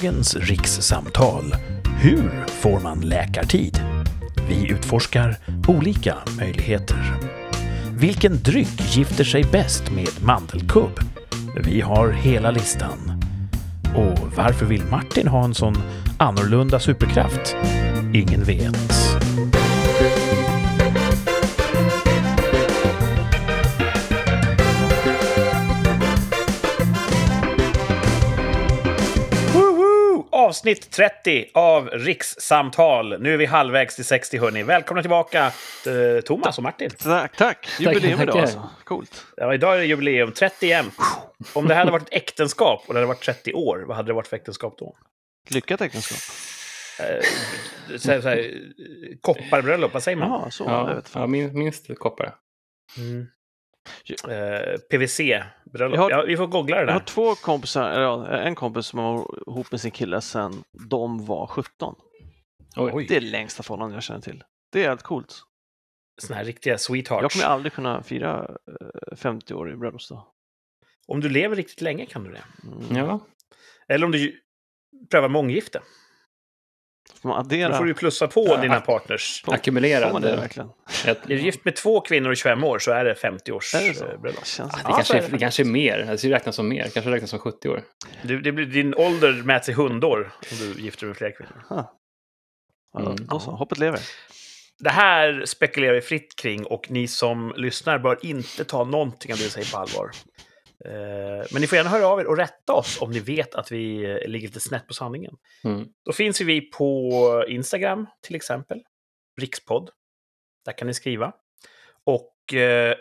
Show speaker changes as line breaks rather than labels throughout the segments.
Dagens rikssamtal. Hur får man läkartid? Vi utforskar olika möjligheter. Vilken dryck gifter sig bäst med mandelkubb? Vi har hela listan. Och varför vill Martin ha en sån annorlunda superkraft? Ingen vet. Avsnitt 30 av Rikssamtal. Nu är vi halvvägs till 60 hörni. Välkomna tillbaka eh, Thomas och Martin.
Tack, tack. Jubileum idag alltså. Coolt.
Ja, idag är det jubileum, 30 jämnt. Om det här hade varit ett äktenskap och det hade varit 30 år, vad hade det varit för äktenskap då?
Lyckat äktenskap.
Eh, så här, så här, kopparbröllop, vad säger man?
Jaha, så. Jag
Ja,
vet.
ja min, minst koppar.
Mm. Eh, PVC-bröllop.
Jag har-
Ja, vi får googla det
Jag har
där.
två kompisar, eller ja, en kompis som var ihop med sin kille sen de var 17.
Oj.
Det är det längsta förhållande jag känner till. Det är helt coolt.
Såna här riktiga
Jag
sweethearts.
kommer aldrig kunna fira eh, 50 år i bröllopsdag.
Om du lever riktigt länge kan du det.
Mm.
Ja,
Eller om du prövar månggifte.
Får man
Då
addera?
får du plussa på
Ja.
dina partners.
Får man
ackumulerad.
det verkligen?
Ett,
Är du gift med två kvinnor i 25 år så är det 50 års
Är det så?
bröllop.
Känns
det,
det?
Ja,
kanske
är det
det kanske är mer. Alltså, det räknas som mer. kanske räknas som 70 år.
Du, det blir, din ålder mäts i hundår om du gifter dig med flera kvinnor.
Ja,
Mm.
då så. Hoppet lever.
Det här spekulerar vi fritt kring och ni som lyssnar bör inte ta någonting av det vi säger på allvar. Eh, Men ni får gärna höra av er och rätta oss om ni vet att vi eh, ligger lite snett på sanningen.
Mm.
Då finns vi på Instagram till exempel, rikspodd. Där kan ni skriva. Och eh,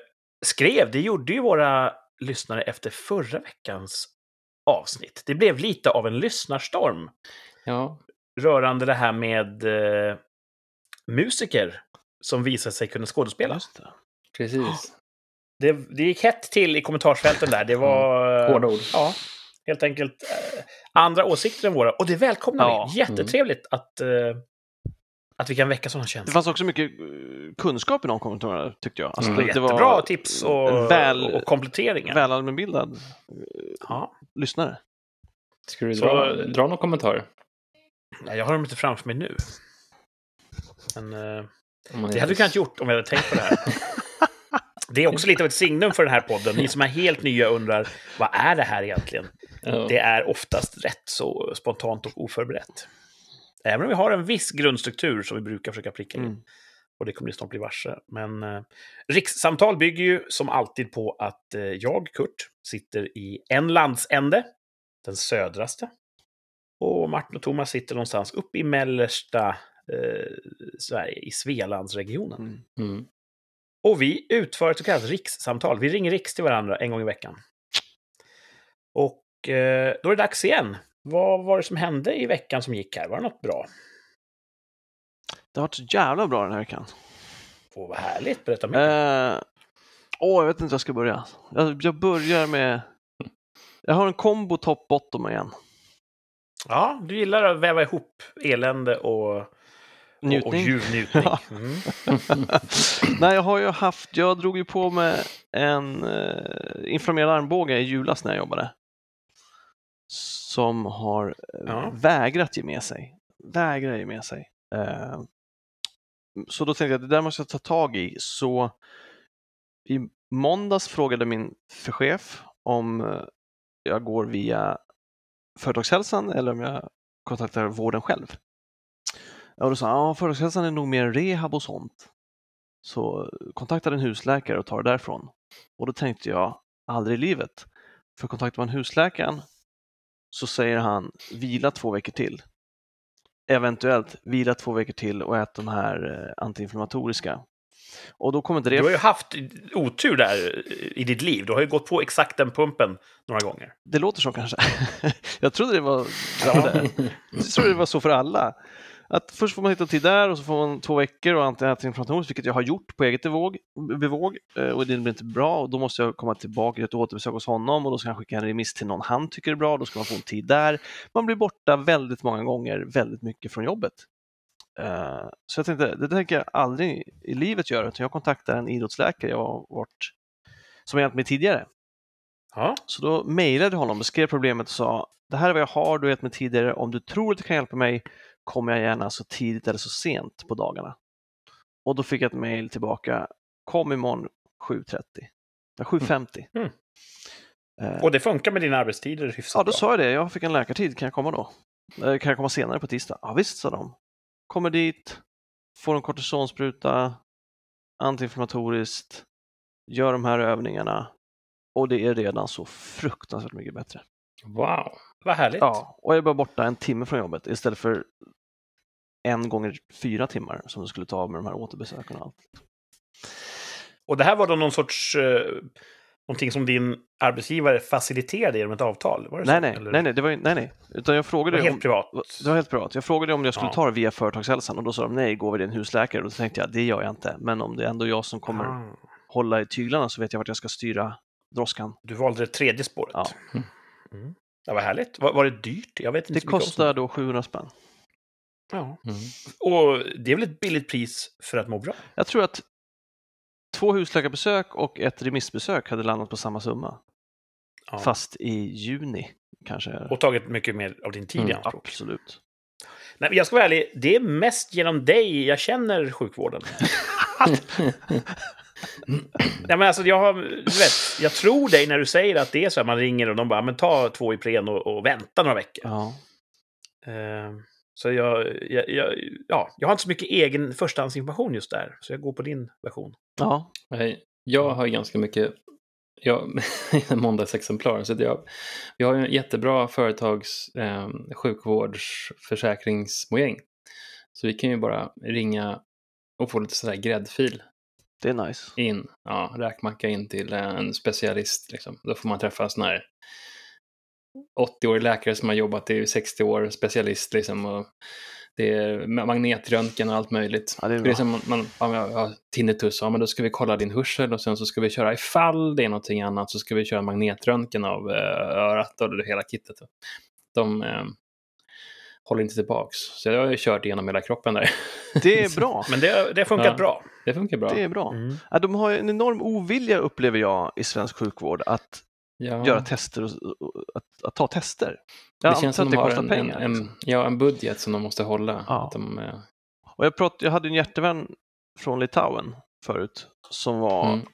skrev, det gjorde ju våra lyssnare efter förra veckans avsnitt. Det blev lite av en lyssnarstorm
Ja,
rörande det här med eh, musiker som visar sig kunna skådespela.
Precis.
Det, det gick hett till i kommentarsfälten där. Det var...
Hårda ord.
Ja, helt enkelt eh, andra åsikter än våra. Och det välkomnar
Ja.
vi. Jättetrevligt att, eh, att vi kan väcka sådana
Det
känslor.
fanns också mycket eh, kunskap i de kommentarerna tyckte jag. Alltså,
Mm.
det, det
Jättebra
var
tips och,
väl,
och kompletteringar.
väl allmänbildad eh,
Ja.
lyssnare.
Ska du
Så-
dra, dra någon kommentar?
Ja, jag har dem inte framför mig nu. Men eh, det hade du kunnat gjort om jag hade tänkt på det här. Det är också lite av ett signum för den här podden. Ni som är helt nya undrar, vad är det här egentligen?
Ja.
Det är oftast rätt så spontant och oförberett. Även om vi har en viss grundstruktur som vi brukar försöka pricka in.
Mm.
Och det kommer ni snart bli varse. Men eh, rikssamtal bygger ju som alltid på att eh, jag, Kurt, sitter i en landsände, den södraste. Och Martin och Thomas sitter någonstans uppe i mellersta eh, Sverige, i Svealandsregionen.
Mm.
Mm.
Och vi utför ett så kallat rikssamtal. Vi ringer riks till varandra en gång i veckan. Och eh, då är det dags igen. Vad var det som hände i veckan som gick här? Var det något bra?
Det har varit så jävla bra den här veckan.
Åh, vad härligt. Berätta mer.
Eh, Åh, jag vet inte hur jag ska börja. Jag, jag börjar med... Jag har en kombo top bottom igen.
Ja, du gillar att väva ihop elände och, och, och
Njutning.
ljuv njutning.
Ja.
Mm.
Nej, jag har ju haft... Jag drog ju på med en eh, inflammerad armbåge i julas när jag jobbade. Som har eh,
Ja.
vägrat ge med sig. Vägrar ge med sig. Eh, så då tänkte jag att det där måste jag ta tag i. Så i måndags frågade min förchef om eh, jag går via företagshälsan eller om jag kontaktar vården själv. Och då sa han, ja, företagshälsan är nog mer rehab och sånt. Så kontakta en husläkare och ta det därifrån. Och då tänkte jag, aldrig i livet. För kontaktar man husläkaren så säger han vila två veckor till. Eventuellt vila två veckor till och ät de här eh, antiinflammatoriska. Och då kommer det...
Du har ju haft otur där i ditt liv. Du har ju gått på exakt den pumpen några gånger.
Det låter så kanske. jag trodde det var jag trodde det var så för alla. Att först får man hitta tid där och så får man två veckor och antiinflammatoriskt, vilket jag har gjort på eget bevåg, bevåg eh, och det blir inte bra och då måste jag komma tillbaka till ett återbesök hos honom och då ska han skicka en remiss till någon han tycker är bra, då ska man få en tid där. Man blir borta väldigt många gånger, väldigt mycket från jobbet. Eh, Så jag tänkte, det tänker jag aldrig i livet göra, utan jag kontaktar en idrottsläkare jag har varit, som hjälpt mig tidigare.
Ja.
Så då mejlade jag honom, beskrev problemet och sa det här är vad jag har, du har gett mig tidigare, om du tror att det kan hjälpa mig kommer jag gärna så tidigt eller så sent på dagarna. Och då fick jag ett mejl tillbaka, kom imorgon 7.30, ja, 7.50.
Mm.
Eh,
Och det funkar med dina arbetstider hyfsat
Ja, då
bra.
sa jag det. Jag fick en läkartid. Kan jag komma då? Eh, Kan jag komma senare på tisdag? Ja, visst, sa de. Kommer dit, får en kortisonspruta, antiinflammatoriskt, gör de här övningarna och det är redan så fruktansvärt mycket bättre.
Wow, vad härligt.
Ja, och jag är bara borta en timme från jobbet istället för en gånger fyra timmar som det skulle ta med de här återbesöken och allt.
Och det här var då någon sorts... Eh, någonting som din arbetsgivare faciliterade genom ett avtal? Var det
Nej,
så?
nej,
Eller?
nej, nej, det var, nej, nej, utan jag
Det
frågade
var helt
om,
privat?
Det var helt privat. Jag frågade om jag skulle
Ja.
ta det via företagshälsan och då sa de nej, gå via din husläkare. Och då tänkte jag, det gör jag inte. Men om det är ändå jag som kommer
Ah,
hålla i tyglarna så vet jag vart jag ska styra droskan.
du valde det tredje spåret?
Ja.
Mm. Ja, vad härligt. Var, var det dyrt? Jag vet inte
Det kostar då 700 spänn.
Ja.
Mm.
Och det är väl ett billigt pris för att må bra?
Jag tror att två husläkarbesök och ett remissbesök hade landat på samma summa.
Ja.
Fast i juni kanske.
Och tagit mycket mer av din tid i
Mm,
anspråk.
Absolut.
Nej, jag ska vara ärlig, det är mest genom dig jag känner sjukvården. Nej, men alltså, jag, har, vet, jag tror dig när du säger att det är så här, man ringer och de bara, men ta två Ipren och, och vänta några veckor.
Ja.
Eh, så jag, jag, jag, ja, jag har inte så mycket egen förstahandsinformation just där, så jag går på din version.
ja.
Nej, Jag har ganska mycket jag, måndagsexemplar. Så jag, jag har ju en jättebra företags eh, sjukvårdsförsäkringsmojäng. Så vi kan ju bara ringa och få lite sådär gräddfil
Det är nice.
in, ja, räkmacka in till en specialist. Liksom. Då får man träffa en sån här 80-årig läkare som har jobbat i 60 år, specialist liksom. Och det är magnetröntgen och allt möjligt.
Ja, det är
det är som man, man ja, tinnitus, ja men då ska vi kolla din hörsel och sen så ska vi köra ifall det är någonting annat så ska vi köra magnetröntgen av eh, örat och det hela kittet. De eh, håller inte tillbaks. Så jag har ju kört igenom hela kroppen där.
Det är bra.
Men det, det har funkat
Ja.
bra.
Det funkar bra.
Det är bra.
Mm.
Ja, de har ju en enorm ovilja upplever jag i svensk sjukvård att
Ja.
göra tester och, och att, att ta tester.
Det
Jag
känns
antar
som
att
de
det
har
kostar
en,
pengar.
en, en,
liksom.
ja, en budget som de måste hålla.
Ja.
De, eh,
Och jag, prat, jag hade en hjärtevän från Litauen förut som var
Mm.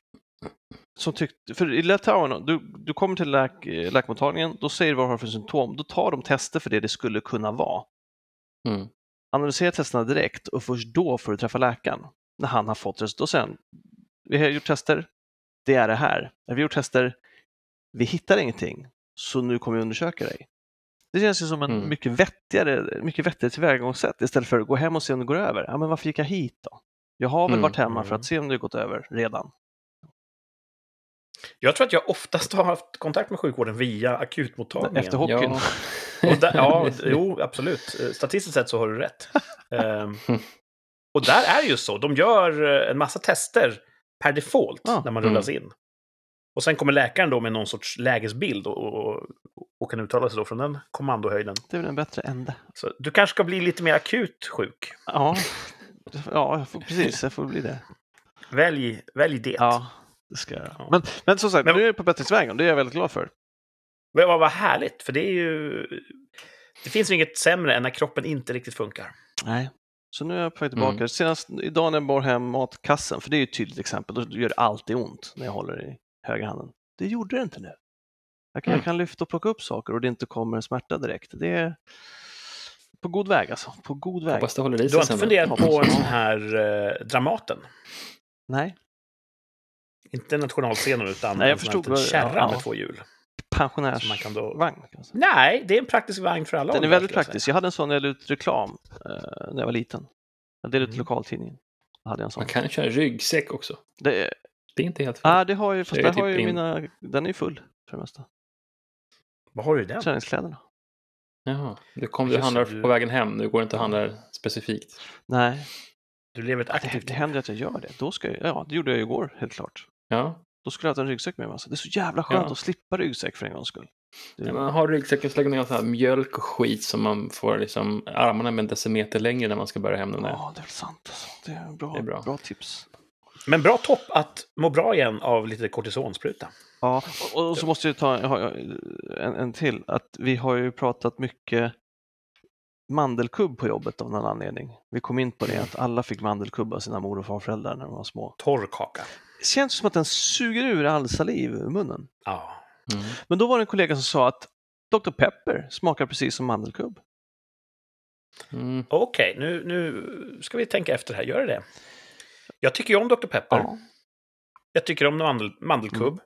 som tyckte, för i Litauen, du, du kommer till läk, läkarmottagningen, då säger du vad du har för symptom, då tar de tester för det det skulle kunna vara.
mm.
Analysera testerna direkt och först då får du träffa läkaren. När han har fått resultat, då säger han, vi har gjort tester, det är det här. När vi har gjort tester, vi hittar ingenting, så nu kommer vi undersöka dig. Det känns ju som en
Mm.
mycket vettigare, mycket vettigare tillvägagångssätt istället för att gå hem och se om det går över. Ja, men varför gick jag hit då? Jag har väl
Mm.
varit hemma för
Mm.
att se om det gått över redan.
Jag tror att jag oftast har haft kontakt med sjukvården via akutmottagningen.
Efter hockeyn.
Ja.
Där, ja, jo, absolut. Statistiskt sett så har du rätt. Ehm, och där är det ju så. De gör eh, en massa tester per default
Ja.
när man
Mm.
rullas in. Och sen kommer läkaren då med någon sorts lägesbild och, och, och kan uttala sig då från den kommandohöjden.
Det är väl en bättre ände.
Så du kanske ska bli lite mer akut sjuk.
Ja, ja jag precis, jag får bli det.
Välj, välj det.
Ja, det ska jag.
Ja.
Men, men som sagt,
Men-
nu är det på bättringsvägen. Det är jag väldigt glad för.
Men vad, vad härligt, för det är ju... Det finns ju inget sämre än när kroppen inte riktigt funkar.
Nej. Så nu är jag på väg tillbaka.
Mm.
Senast idag när jag bar hem matkassen, för det är ju ett tydligt exempel, då gör det alltid ont när jag håller i högra handen. Det gjorde det inte nu. Jag kan,
Mm.
jag kan lyfta och plocka upp saker och det inte kommer en smärta direkt. Det är på god väg alltså. På god väg.
Hoppas det håller i
Du har inte funderat på en sån här eh, Dramaten?
Nej,
Inte nationalscenen utan
Nej, jag
en
förstod
liten
vad-
kärra
ja,
med
ja.
två hjul.
Pensionärsvagn.
kan då... Nej, det är en praktisk vagn för alla
Den är väldigt
skulle jag
praktisk. Jag hade en sån när jag ut reklam eh, när jag var liten. Jag delade ut
Mm.
lokaltidningen. Hade jag en sån.
Man kan köra ryggsäck också.
Det, är-
Det är inte helt fel.
ah, det har ju, fast
Det är
där
typ
har ju
in-
mina, den är ju full för det mesta.
Vad har du i den?
Träningskläderna.
Jaha, du, kom, du
det,
handlar
du-
på vägen hem. Nu går det inte att handla specifikt.
Nej,
Du lever ett
det,
aktivt
det
liv.
händer att jag gör det. Då ska jag, ja, det gjorde jag ju igår, helt klart.
Ja,
Då skulle jag ha en ryggsäck med mig. Alltså. Det är så jävla skönt
Ja.
att slippa ryggsäck för en gångs skull. Det,
man har ryggsäcken så lägger man här mjölk och skit som man får liksom armarna med en decimeter längre när man ska bära hem den där.
ja, det är väl sant. Alltså. Det är bra,
Det är bra.
bra tips.
Men bra topp att må bra igen av lite kortisonspruta.
Ja, och, och så måste jag ta en, en till. Att vi har ju pratat mycket mandelkubb på jobbet av någon anledning. Vi kom in på det att alla fick mandelkubb av sina mor och farföräldrar när de var små.
Torr kaka.
Det känns som att den suger ur all saliv ur munnen.
Ja.
Mm.
Men då var det en kollega som sa att Dr. Pepper smakar precis som mandelkubb.
Mm.
Okej, nu, nu ska vi tänka efter här. Gör det det? Jag tycker ju om Dr. Pepper.
Ja.
Jag tycker om mandel, mandelkubb.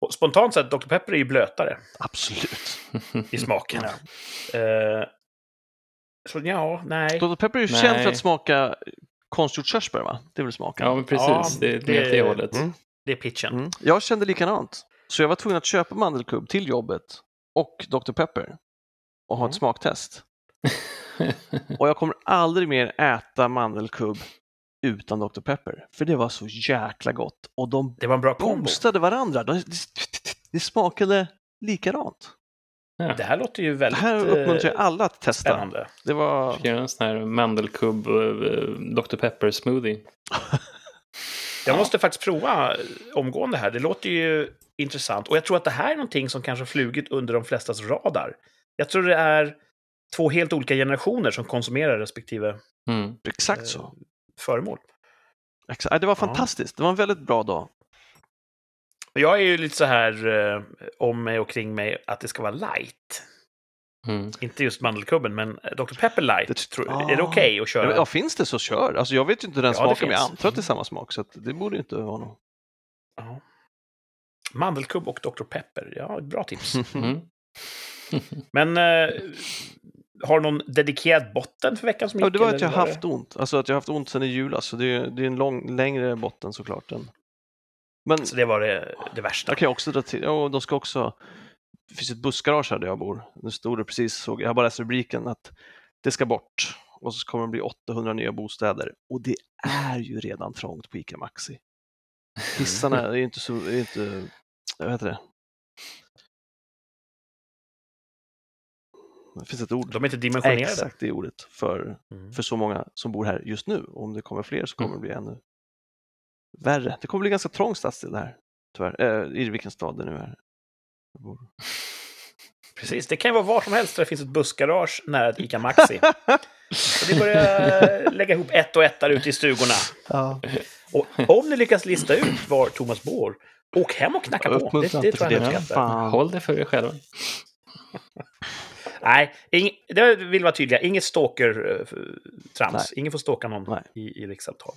Och spontant sett, Dr. Pepper är ju blötare
Absolut.
i smaken. Eh, så ja, nej.
Dr. Pepper är ju
Nej.
känd för att smaka konstgjort körsbär, va? Det är väl smaken?
Ja, men precis.
Ja,
det är
det-
det, det hållet.
Mm.
Det är pitchen.
Mm. Jag kände likadant. Så jag var tvungen att köpa mandelkubb till jobbet och Dr. Pepper och ha
Mm.
ett smaktest. Och jag kommer aldrig mer äta mandelkubb utan Dr. Pepper, för det var så jäkla gott. Och de
Det var en bra
boostade varandra. De, det, det smakade likadant.
ja.
Det här låter ju
Det
väldigt
här uppmuntrar jag
eh,
alla att testa.
spännande.
Det var...
Göra en sån här mandelkubb uh, Dr. Pepper smoothie.
Jag måste faktiskt prova eh, omgående här. Det låter ju intressant. Och jag tror att det här är någonting som kanske har flugit under de flestas radar. Jag tror det är två helt olika generationer som konsumerar respektive
Mm.
Exakt så.
Föremål.
Exakt. Ja, Det var fantastiskt. Det var en väldigt bra dag.
Jag är ju lite så här eh, om mig och kring mig att det ska vara light.
Mm.
Inte just mandelkubben, men eh, Dr. Pepper light.
Det-
tror,
Ah.
Är det okej att köra?
Ja, finns det så kör. Alltså, jag vet ju inte den
Ja,
smakar, men jag antar att det är samma smak. Så det borde ju inte vara något.
Ja. Mandelkubb och Dr. Pepper. Ja, bra tips.
Mm.
Men eh, har du någon dedikerad botten för veckan som
Ja,
gick?
det var att jag
var det-
haft ont. Alltså att jag haft ont sedan i julas. Så det är, det är en lång, längre botten såklart. Än. Men
Så det var det, det värsta.
jag kan också dra till. Ja, de ska också. Det finns ett bussgarage här där jag bor. Nu stod det precis, såg, jag har bara läst rubriken, att det ska bort. Och så kommer det bli 800 nya bostäder. Och det är ju redan trångt på ICA Maxi. Hissarna är ju inte så, är inte, jag vet det. Det finns ett ord.
De är inte dimensionerade.
Exakt det ordet för,
Mm.
för så många som bor här just nu. Och om det kommer fler så kommer
Mm.
det bli ännu värre. Det kommer bli ganska trång stadsdel här, tyvärr. Eh, I vilken stad det nu är.
Precis, det kan ju vara var som helst där det finns ett bussgarage nära ett ICA Maxi. Och det börjar lägga ihop ett och ett där ute i stugorna.
Ja.
Och om ni lyckas lista ut var Thomas bor, åk hem och knacka på. Det, det
inte
tror jag
det.
uppskattar.
Fan.
Håll det för er själva.
Nej, ing, det vill vara tydliga. Inget stalker-trams.
Nej.
Ingen får stalka någon
Nej.
i, i rikssamtal.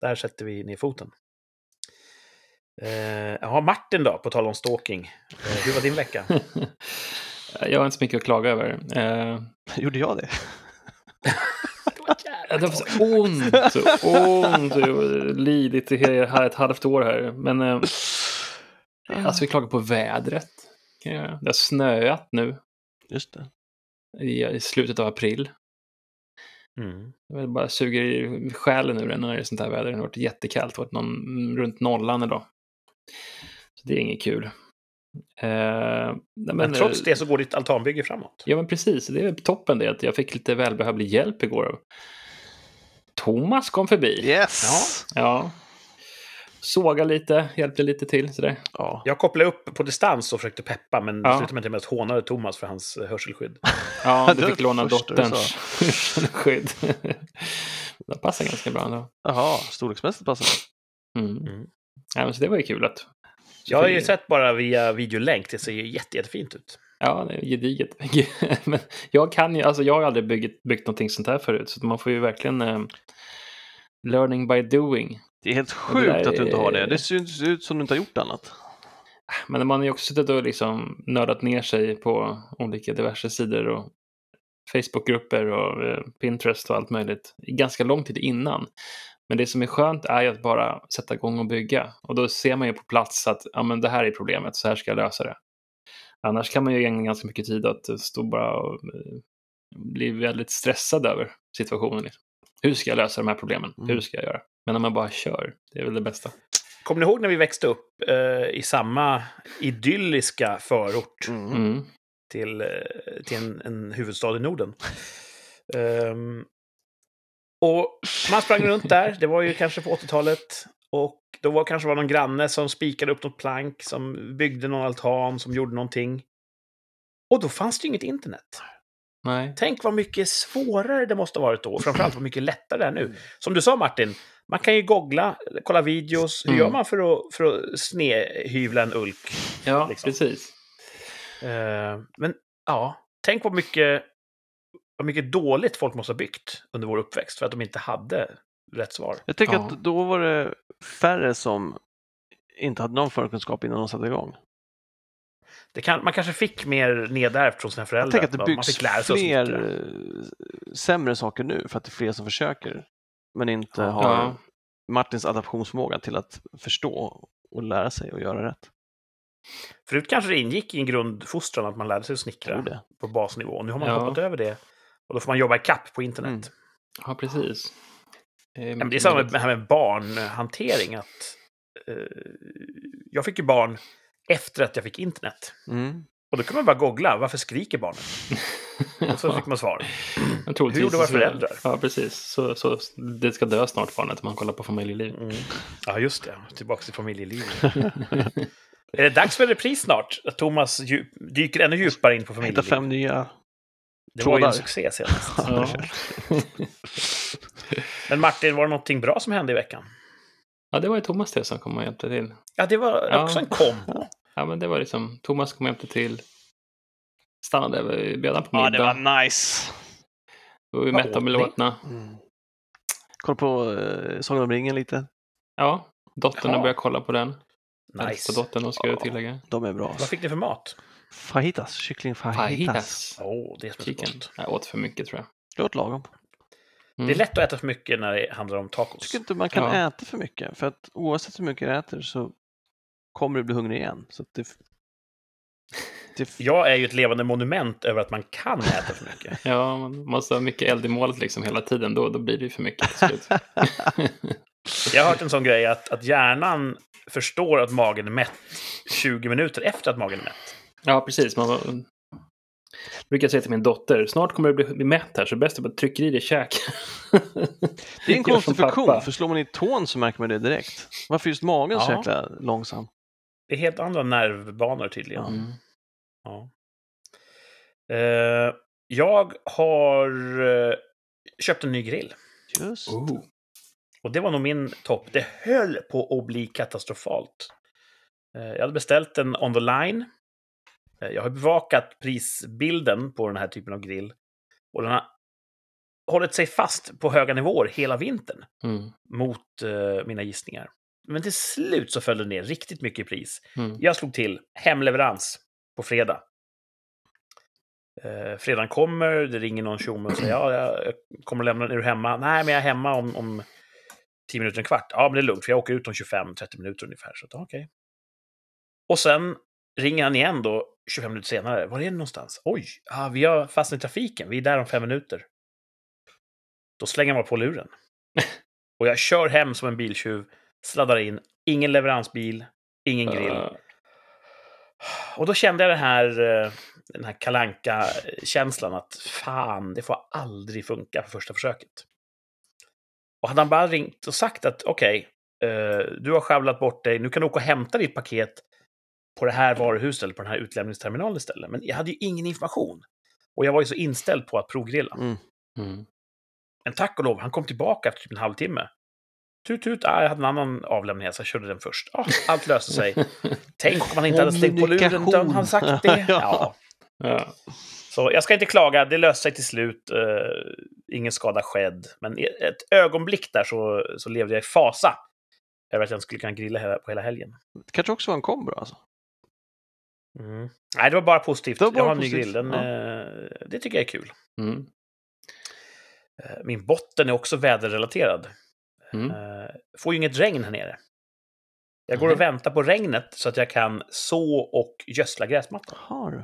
Där sätter vi ner foten. Eh, Jaha, Martin då, på tal om stalking. Eh, hur var din vecka?
Jag har inte så mycket att klaga över. Eh,
Gjorde jag det?
det var så ont, ont. Jag har lidit i hela- ett halvt år här. Men eh, alltså vi klagar på vädret. Det har snöat nu
Just det.
I, i slutet av april.
Mm.
Jag bara suger i själen ur den när det är sånt här väder. Det har varit jättekallt. Varit någon, runt nollan idag. Så det är inget kul. Eh,
Men,
men,
trots
eh,
det så går ditt altanbygge framåt.
Ja, men precis. Det är toppen det att jag fick lite välbehövlig hjälp igår. Thomas kom förbi.
Yes!
Ja. Såga lite, hjälpte lite till sådär.
Ja.
Jag kopplade upp på distans och försökte peppa, men det
Ja.
slutade med att jag hånade Thomas för hans eh, hörselskydd.
Ja,
Det
du fick
det
låna dotterns skydd. det passar ganska bra ändå.
Jaha, storleksmässigt passar det.
Mm.
Mm.
Ja, men så det var ju kul att...
Jag har ju sett bara via videolänk, det ser ju jätte, jättefint ut.
Ja, det är gediget. men jag kan ju, alltså jag har aldrig byggt, byggt någonting sånt här förut, så man får ju verkligen eh, learning by doing.
Det är helt sjukt att du inte har det. Det ser ut som du inte har gjort annat.
Men man har ju också suttit och liksom nördat ner sig på olika diverse sidor och Facebookgrupper och eh, Pinterest och allt möjligt i ganska lång tid innan. Men det som är skönt är ju att bara sätta igång och bygga. Och då ser man ju på plats att ja, men det här är problemet, så här ska jag lösa det. Annars kan man ju ägna ganska mycket tid att stå bara och eh, bli väldigt stressad över situationen. Liksom. Hur ska jag lösa de här problemen?
Mm.
Hur ska jag göra? Men när man bara kör, det är väl det bästa.
Kommer ni ihåg när vi växte upp eh, i samma idylliska förort
Mm.
Mm.
till, eh, till en, en huvudstad i Norden? Ehm, och man sprang runt där, det var ju kanske på 80-talet. Och då var kanske var någon granne som spikade upp något plank, som byggde någon altan, som gjorde någonting. Och då fanns det ju inget internet.
Nej.
Tänk vad mycket svårare det måste ha varit då, framförallt vad mycket lättare det är nu. Som du sa Martin, man kan ju googla, kolla videos. Hur
Mm.
gör man för att, för att snedhyvla en ulk?
Ja,
liksom.
precis.
Eh, men ja, tänk vad mycket, vad mycket dåligt folk måste ha byggt under vår uppväxt för att de inte hade rätt svar.
Jag tänker
Ja.
att då var det färre som inte hade någon förkunskap innan de satte igång.
Det kan, man kanske fick mer nedärvt från sina
Jag
föräldrar.
tänker att det
man
byggs
fick lära sig att
fler eh, sämre saker nu för att det är fler som försöker men inte
Ja.
har. Martins adaptionsförmåga till att förstå och lära sig och göra rätt.
Förut kanske det ingick i en grundfostran att man lärde sig att snickra
det.
på basnivå. Nu har man
Ja.
hoppat över det. Och då får man jobba i kapp på internet.
Mm.
Ja, precis.
Ja, men det är samma med
möjligt.
det här med barnhantering. Att, eh, jag fick ju barn efter att jag fick internet.
Mm.
Och då kan man bara googla, varför skriker barnet? Och så fick man svar. Hur gjorde våra föräldrar?
Ja, precis. Så, så det ska dö snart barnet om man kollar på familjeliv.
Mm. Ja, just det. Tillbaka till familjelivet. är det dags för repris snart? Att Thomas djup, dyker ännu djupare in på
Hitta
familjelivet?
fem nya.
det var ju en
trådar.
succé senast.
Ja.
Men Martin, var det någonting bra som hände i veckan?
ja, det var ju Thomas det som kom och hjälpte till.
Ja, det var
Ja.
också en kombo.
Ja, men det var liksom, Thomas kom och hjälpte till. Stannade, vi bjöd han på
Ja,
middag.
det var nice.
och vi
Vad
mätte
åt
med
ni?
låtarna.
Mm. Kolla på eh, Sagan om ringen lite.
Ja, dottern har börjat kolla på den.
Nice.
Äldsta dottern, då ska jag
Ja.
tillägga.
De är bra.
Vad fick ni för mat?
Fajitas, kyckling fajitas.
Åh, det är gott.
Jag åt för mycket tror jag.
Det låter lagom.
Mm.
Det är lätt att äta för mycket när det handlar om
Jag
tacos.
tycker inte man kan
Ja.
äta för mycket. För att oavsett hur mycket du äter så kommer du bli hungrig igen. Så att det, det,
Jag är ju ett levande monument över att man kan äta för mycket.
Ja, man måste ha mycket eld i målet liksom hela tiden. Då, då blir det ju för mycket.
Jag har hört en sån grej att, att hjärnan förstår att magen är mätt 20 minuter efter att magen är mätt.
ja, precis. Man. Jag brukar säga till min dotter, snart kommer du bli, bli mätt här, så bäst att bara trycka i dig käk.
det är en konstig funktion, för slår man i tån så märker man det direkt. Varför just magen så
Ja.
jäkla långsam?
Det är helt andra nervbanor tydligen.
Mm.
Ja. Eh, jag har eh, köpt en ny grill.
Just.
Oh.
Och det var nog min topp. Det höll på att bli katastrofalt. Eh, Jag hade beställt den on the line. Eh, Jag har bevakat prisbilden på den här typen av grill. Och den har hållit sig fast på höga nivåer hela vintern
Mm.
mot eh, mina gissningar. Men till slut så föll den ner riktigt mycket i pris.
Mm.
Jag slog till hemleverans på fredag. Eh, fredagen kommer, det ringer någon tjomme och säger ja, jag kommer lämna den. Är du hemma? Nej, men jag är hemma om, om 10 minuter, en kvart. Ja, men det är lugnt, för jag åker ut om 25-30 minuter ungefär. Så okej. Och sen ringer han igen då, 25 minuter senare. Var är det någonstans? Oj, ah, vi har fastnat i trafiken. Vi är där om fem minuter. Då slänger man på luren. och jag kör hem som en biltjuv, sladdar in. Ingen leveransbil, ingen grill.
Uh,
Och då kände jag det här, eh, den här kalanka känslan att fan, det får aldrig funka på första försöket. Och hade han bara ringt och sagt att okej, eh, du har skavlat bort dig, nu kan du åka och hämta ditt paket på det här varuhuset eller på den här utlämningsterminalen istället. Men jag hade ju ingen information. Och jag var ju så inställd på att provgrilla.
Mm.
mm.
Men tack och lov, han kom tillbaka efter typ en halvtimme. Tut, tut, ah, jag hade en annan avlämning, så jag körde den först. Ah, allt löste sig. Tänk om han inte hade stängt på luren, utan han sagt det. Ja.
ja.
Så jag ska inte klaga, det löste sig till slut. Uh, ingen skada skedd. Men ett ögonblick där så, så levde jag i fasa över att jag inte skulle kunna grilla på hela helgen.
Det kanske också var en kombo alltså.
Nej, det var bara positivt.
Var bara
jag har en ny grill. Den,
ja.
eh, det tycker jag är kul.
Mm.
Eh, min botten är också väderrelaterad.
Mm.
Eh, får ju inget regn här nere. Jag går och väntar på regnet så att jag kan så och gödsla gräsmattan.
Har du?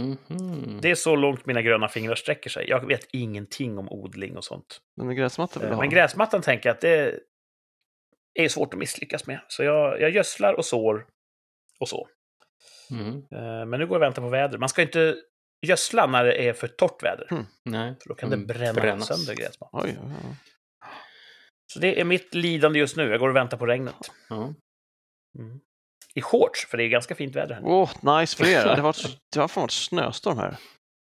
Mhm.
Det är så långt mina gröna fingrar sträcker sig. Jag vet ingenting om odling och sånt.
Men en gräsmatta vill du
Eh,
ha?
Men gräsmattan tänker jag att det är svårt att misslyckas med. Så jag, jag gödslar och sår och så.
Mm.
Eh, Men nu går jag och väntar på väder. Man ska inte gödsla när det är för torrt väder.
Nej.
För då kan det
Mm,
bränna
brännas.
sönder gräsmattan.
Oj, oj, oj.
Så det är mitt lidande just nu. Jag går och väntar på regnet. Mm. I shorts, för det är ganska fint väder här.
Åh, nice för er. Det har varit, det har fan varit snöstorm här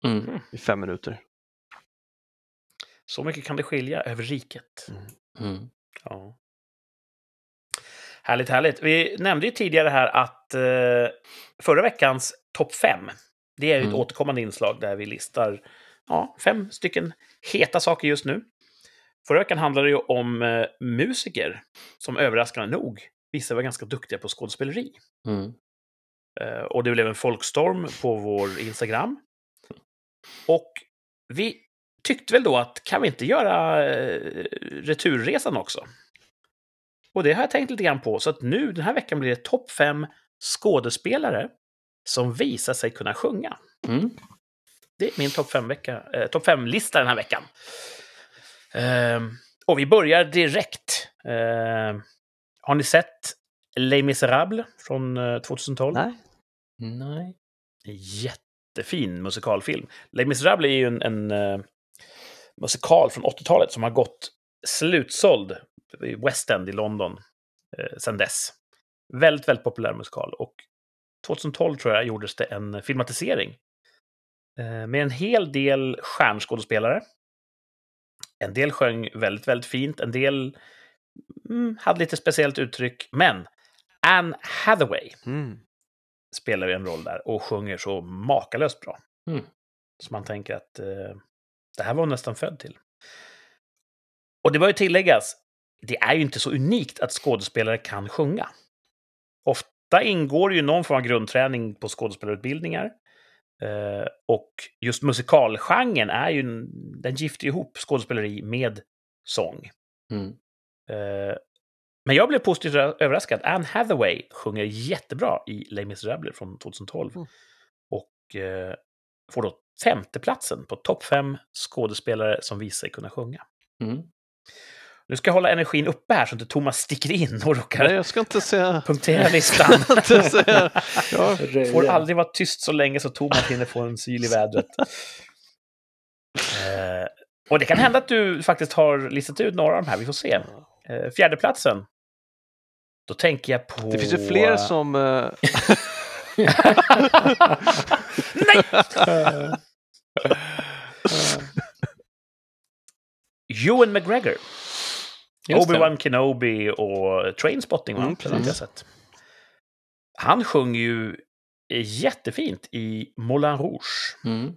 Mm.
i fem minuter.
Så mycket kan det skilja över riket.
Mm.
Ja. Härligt, härligt. Vi nämnde ju tidigare här att eh, förra veckans topp fem, det är ju ett
Mm.
återkommande inslag där vi listar ja, fem stycken heta saker just nu. Förra veckan handlade det ju om eh, musiker som överraskande nog visade var ganska duktiga på skådespeleri.
Mm.
Eh, och det blev en folkstorm på vår Instagram. Och vi tyckte väl då att kan vi inte göra eh, returresan också? Och det har jag tänkt lite grann på, så att nu den här veckan blir det topp fem skådespelare som visar sig kunna sjunga.
Mm.
Det är min topp fem-lista eh, top fem den här veckan. Ehm, och vi börjar direkt. Ehm, har ni sett Les Misérables från eh, 2012?
Nej.
Nej.
Jättefin musikalfilm. Les Misérables är ju en, en eh, musikal från 80-talet som har gått slutsåld i West End i London eh, sedan dess. Väldigt, väldigt populär musikal. Och 2012 tror jag gjordes det en filmatisering eh, med en hel del stjärnskådespelare. En del sjöng väldigt, väldigt fint. En del mm, hade lite speciellt uttryck. Men Anne Hathaway
Mm.
spelar ju en roll där och sjunger så makalöst bra.
Mm.
Så man tänker att eh, det här var hon nästan född till. Och det bör ju tilläggas, det är ju inte så unikt att skådespelare kan sjunga. Ofta ingår ju någon form av grundträning på skådespelarutbildningar. Eh, och just musikalgenren är ju, en- den gifter ihop skådespeleri med sång.
Mm.
Eh, men jag blev positivt överraskad. Anne Hathaway sjunger jättebra i Les Misérables från 2012.
Mm.
Och eh, får då femteplatsen på topp fem skådespelare som visar sig kunna sjunga.
Mm.
Nu ska jag hålla energin uppe här så inte Thomas sticker in och råkar
Nej, jag ska inte säga...
punktera listan.
inte säga... Ja,
får aldrig vara tyst så länge så Thomas hinner få en syl i vädret. Eh, och det kan hända att du faktiskt har listat ut några av de här, vi får se. Eh, fjärdeplatsen. Då tänker jag på...
det finns ju fler som... eh,
Nej! Ewan McGregor. Obi-Wan Kenobi och Trainspotting?
Mm,
inte jag sett. Han sjunger ju jättefint i Moulin Rouge.
Mm.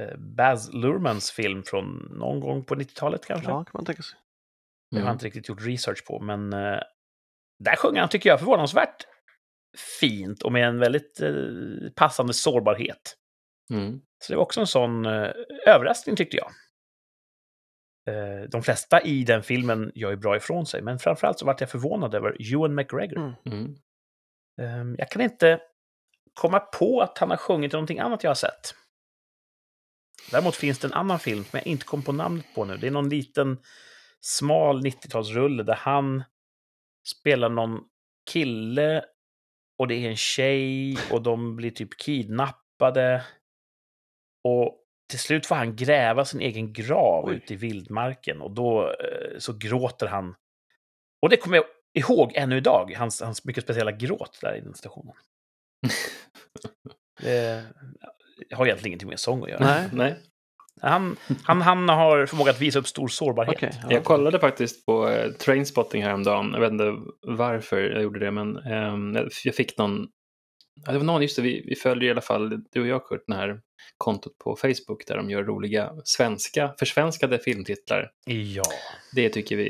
Eh, Baz Luhrmanns film från någon gång på 90-talet kanske.
ja, kan man tänka sig.
Det har jag
Mm.
inte riktigt gjort research på, men eh, där sjunger han, tycker jag, förvånansvärt fint och med en väldigt eh, passande sårbarhet.
Mm.
Så det var också en sån överraskning tyckte jag. Eh, de flesta i den filmen gör ju bra ifrån sig, men framförallt så vart jag förvånad över Ewan McGregor.
Mm.
Mm.
Eh, jag kan inte komma på att han har sjungit i någonting annat jag har sett. Däremot finns det en annan film som jag inte kom på namnet på nu. Det är någon liten smal 90-talsrulle där han spelar någon kille och det är en tjej och de blir typ kidnappade. Och till slut får han gräva sin egen grav
Oj.
ute i vildmarken och då eh, så gråter han. Och det kommer jag ihåg ännu idag, hans, hans mycket speciella gråt där i den stationen. Det har egentligen ingenting med sång att göra.
Nej,
Nej.
Han, han, han har förmåga att visa upp stor sårbarhet.
okej. ja.
Jag kollade faktiskt på eh, Trainspotting häromdagen. Jag vet inte varför jag gjorde det, men jag- jag fick någon... Ja, det var någon, just det, vi, vi följer i alla fall, du och jag Kurt, det här kontot på Facebook där de gör roliga svenska, försvenskade filmtitlar.
Ja.
Det tycker vi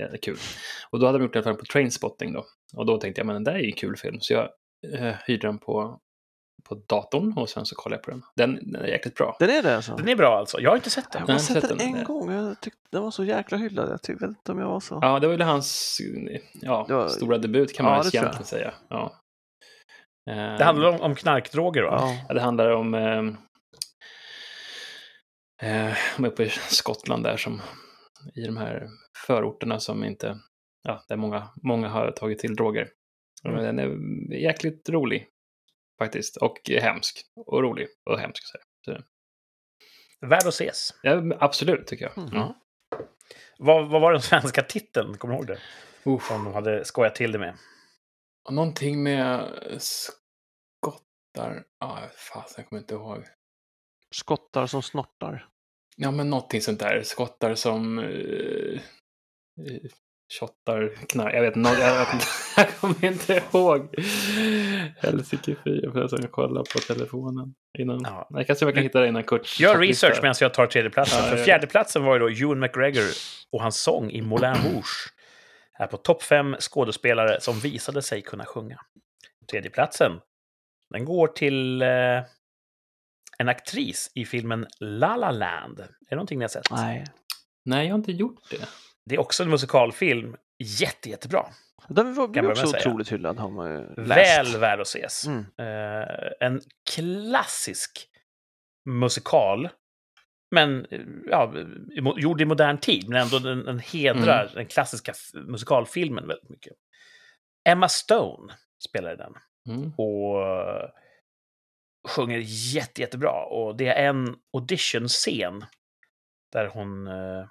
är, kul. Och då hade de gjort fall på Trainspotting då. Och då tänkte jag, men den där är ju en kul film. Så jag eh, hyrde den på, på datorn och sen så kollade jag på den. Den, den är jäkligt bra.
Den är det alltså?
Den är bra alltså. Jag har inte sett
Jag
den.
har bara
Nej,
sett
sett
den
den.
en gång. Jag tyckte den var så jäkla hyllad. Jag tyckte vet inte om jag var så...
Ja, det var väl hans ja,
var-
stora debut kan man
Ja, jag.
egentligen säga. Ja. Eh,
Det handlar om, om knarkdroger va?
Ja.
Ja, det handlar om... Eh, eh, de är uppe i Skottland där som i de här förorterna som inte... Ja, där många, många har tagit till droger.
Mm.
Men Den är jäkligt rolig faktiskt. Och hemsk. Och rolig och hemsk. Så. Så,
Värd att ses.
ja, absolut tycker jag.
Mm.
Ja. Vad, vad var den svenska titeln? Kommer du ihåg det?
Uff.
Som de hade skojat till det med.
Någonting med skottar. Ja, ah, fasen, jag kommer inte ihåg.
Skottar som snortar.
Ja, men någonting sånt där. Skottar som... Uh, Shottar knark. Jag vet inte. Jag, vet inte. jag kommer inte ihåg. Helsike fy. Jag får nästan kolla på telefonen. Innan.
Ja.
Jag kan se om jag kan hitta det innan Kurt.
Gör research medan jag tar tredjeplatsen.
Ja,
För fjärdeplatsen var ju då Ewan McGregor och hans sång i Moulin Rouge. Här på topp fem skådespelare som visade sig kunna sjunga. Tredjeplatsen, den går till eh, en aktris i filmen La La Land. Är det någonting ni har sett?
Nej.
Nej, jag har inte gjort det.
Det är också en musikalfilm. Jätte, jättebra.
Den var- blev också
säga.
otroligt hyllad har man ju läst.
Väl värd att ses.
Mm.
Eh, en klassisk musikal. Men ja, gjord i modern tid, men ändå den, den hedrar
Mm.
den klassiska musikalfilmen väldigt mycket. Emma Stone spelar i den
Mm.
och sjunger jätte, jättebra. Och det är en audition-scen där hon eh,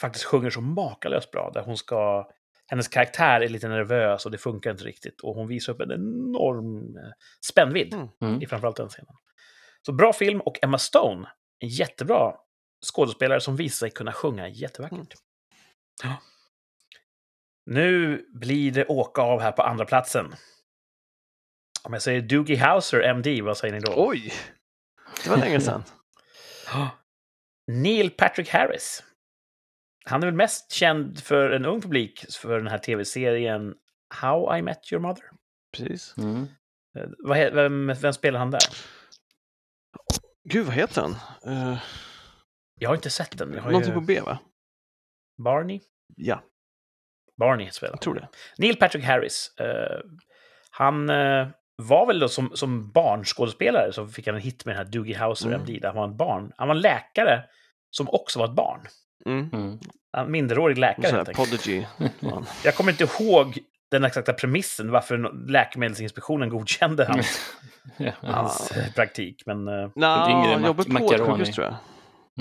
faktiskt sjunger så makalöst bra. Där hon ska... Hennes karaktär är lite nervös och det funkar inte riktigt. Och hon visar upp en enorm eh, spännvidd
Mm.
Mm.
i framförallt den scenen. Så bra film och Emma Stone, en jättebra skådespelare som visar sig kunna sjunga jättevackert.
Mm.
Nu blir det åka av här på andra platsen. Om jag säger Doogie Howser, MD, vad säger ni då?
Oj! Det var länge sedan.
Neil Patrick Harris. Han är väl mest känd för en ung publik för den här tv-serien How I Met Your Mother.
Precis.
Mm.
Eh, vem, vem spelar han där?
Gud, vad heter den? Uh,
Jag har inte sett den.
Någonting
ju...
på B, va?
Barney?
Ja,
Barney spelar
jag tror det.
Neil Patrick Harris. eh, han eh, var väl då som, som barnskådespelare så fick han en hit med den här Doogie Howser
Mm.
MD, där han var en barn. Han var en läkare som också var ett barn.
Mm.
Mm.
En minderårig läkare
Så här,
helt enkelt.
Prodigy.
Jag kommer inte ihåg den exakta premissen varför Läkemedelsinspektionen godkände hans,
Ja.
hans eh, praktik. Men
yngre
Nja, han jobbade på ett sjukhus tror jag.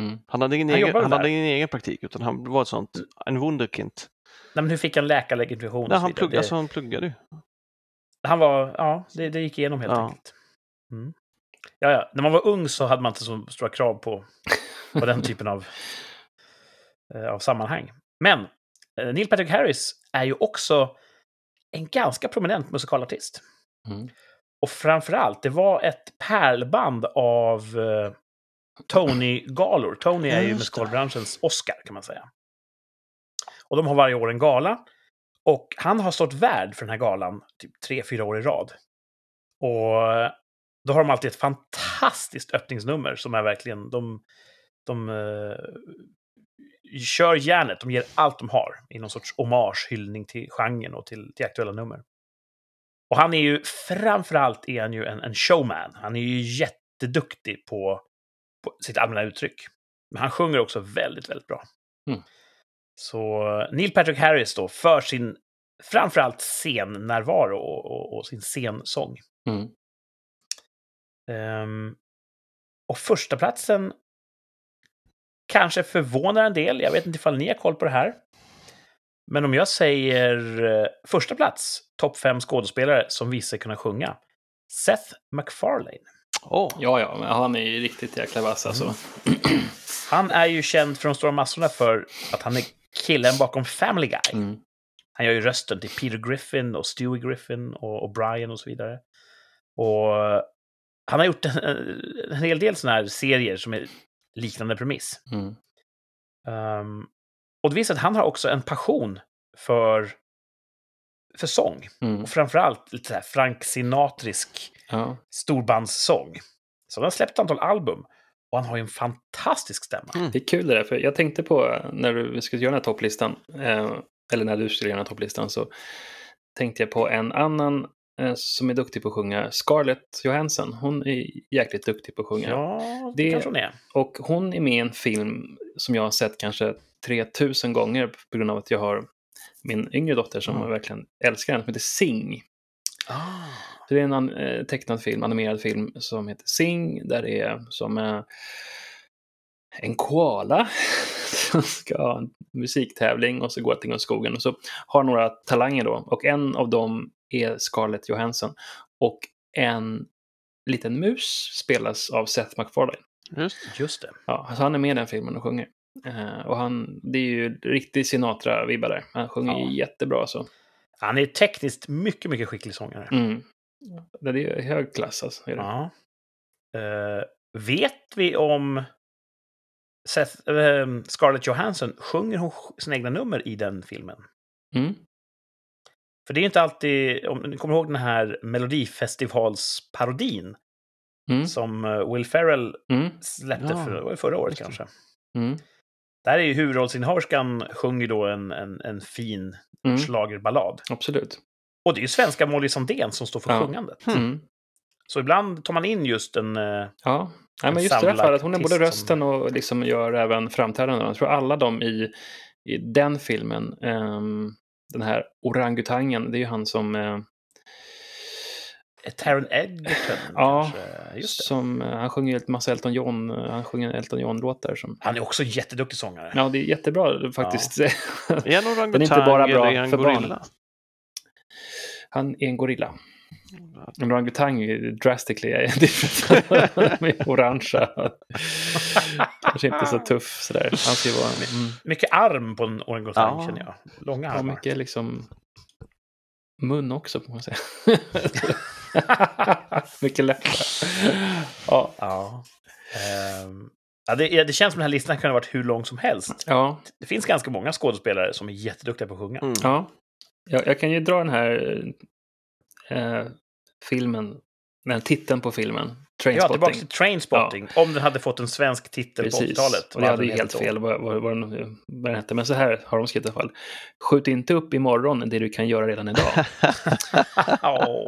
Mm.
Han hade ingen,
Han
egen, han hade ingen egen praktik, utan han var ett sånt, en wunderkind.
nej, men hur fick han läkarlegitimation?
Nej, han, plugg,
Det-
alltså, han pluggade ju.
Han var, ja, det, det gick igenom helt
Ja.
enkelt. Mm. Ja, ja, när man var ung så hade man inte så stora krav på, på den typen av, eh, av sammanhang. Men eh, Neil Patrick Harris är ju också en ganska prominent musikalartist.
Mm.
Och framförallt, det var ett pärlband av eh, Tony-galor. Tony är ju musikalbranschens Oscar, kan man säga. Och de har varje år en gala. Och han har stått värd för den här galan typ tre, fyra år i rad. Och då har de alltid ett fantastiskt öppningsnummer som är verkligen... De, de eh, kör järnet, de ger allt de har i någon sorts hommage, hyllning till genren och till, till aktuella nummer. Och han är ju, framförallt är han ju en, en showman. Han är ju jätteduktig på, på sitt allmänna uttryck. Men han sjunger också väldigt, väldigt bra.
Mm.
Så Neil Patrick Harris då, för sin framförallt scennärvaro och, och, och sin scensång.
Mm.
Ehm, och första platsen kanske förvånar en del. Jag vet inte ifall ni har koll på det här. Men om jag säger eh, första plats, topp fem skådespelare som visar sig kunna sjunga. Seth MacFarlane.
Åh,
Ja, ja, men han är ju riktigt jäkla vass alltså.
Han är ju känd de stora massorna för att han är killen bakom Family Guy.
Mm.
Han gör ju rösten till Peter Griffin och Stewie Griffin och, och Brian och så vidare. Och eh, han har gjort en, en hel del sådana här serier som är liknande premiss.
Mm.
Ehm, och det visar att han har också en passion för, för sång.
Mm.
Och framförallt lite så här Frank Sinatrisk
Ja.
storbandssång. Så han har släppt ett antal album. Och han har ju en fantastisk stämma.
Mm.
Det är kul det där, för jag tänkte på eh, när du skulle göra den här topplistan, eh, eller när du skulle göra den här topplistan, så tänkte jag på en annan som är duktig på att sjunga, Scarlett Johansson. Hon är jäkligt duktig på att sjunga.
Ja, det kanske hon är.
Och hon är med i en film som jag har sett kanske 3000 gånger på grund av att jag har min yngre dotter som
Mm.
verkligen älskar den, som heter Sing.
Ah.
Så det är en eh, tecknad film, animerad film som heter Sing, där det är som... Eh, en koala som ska ha en musiktävling och så går allting åt skogen. Och så har några talanger då och en av dem är Scarlett Johansson. Och en liten mus spelas av Seth MacFarlane.
Just
Just det.
Ja, alltså han är med i den filmen och sjunger. Eh, och han, det är ju riktig Sinatra-vibbar där. Han sjunger
Ja.
jättebra så.
Han är tekniskt mycket, mycket skicklig sångare.
Mm. Det är hög klass alltså. Är det.
Ja. Eh, vet vi om Seth, eh, Scarlett Johansson, sjunger hon sina egna nummer i den filmen?
Mm.
För det är ju inte alltid, om ni kommer ihåg den här Melodifestivalsparodin
Mm.
som eh, Will Ferrell
Mm.
släppte
Ja,
för, förra året kanske.
Mm.
Där är ju huvudrollsinnehaverskan sjunger då en, en, en fin
Mm.
schlagerballad.
Absolut.
Och det är ju svenska Molly Sandén som står för
Ja.
sjungandet.
Mm.
Så ibland tar man in just en... eh,
Ja, Nej,
En
men just det
samlad
fallet, hon är både rösten och liksom gör även framträdanden. Jag tror alla de i, i den filmen, ehm, den här orangutangen, det är ju han som, eh,
Taron Egerton
Ja,
kanske. Just det.
som eh, han sjunger ett massa Elton John, eh, han sjunger Elton John-låtar. Som,
Han är också en jätteduktig sångare.
ja, det är jättebra faktiskt.
Är han orangutang
Den är inte bara bra
eller är han
för barn.
gorilla?
han är en gorilla. En orangutang är drastically different. Med orangea. Kanske inte så tuff sådär. Han ska vara... Mm.
Mycket arm på en orangutang
Ja.
känner jag. Långa
Ja,
armar.
mycket liksom mun också får man säga. mycket läppar. Ja,
Ja. Ehm, ja, det, det känns som den här listan kunde ha varit hur lång som helst.
ja,
Det finns ganska många skådespelare som är jätteduktiga på att sjunga.
Mm.
ja. Jag, jag kan ju dra den här eh, filmen, den titeln på filmen,
Ja, tillbaka
Trainspotting.
till Trainspotting. Om den hade fått en svensk titel på
Precis,
80-talet.
och det hade ju helt fel vad, vad, vad, den, vad den hette. Men så här har de skrivit i alla fall. Skjut inte upp imorgon det du kan göra redan idag.
Åh.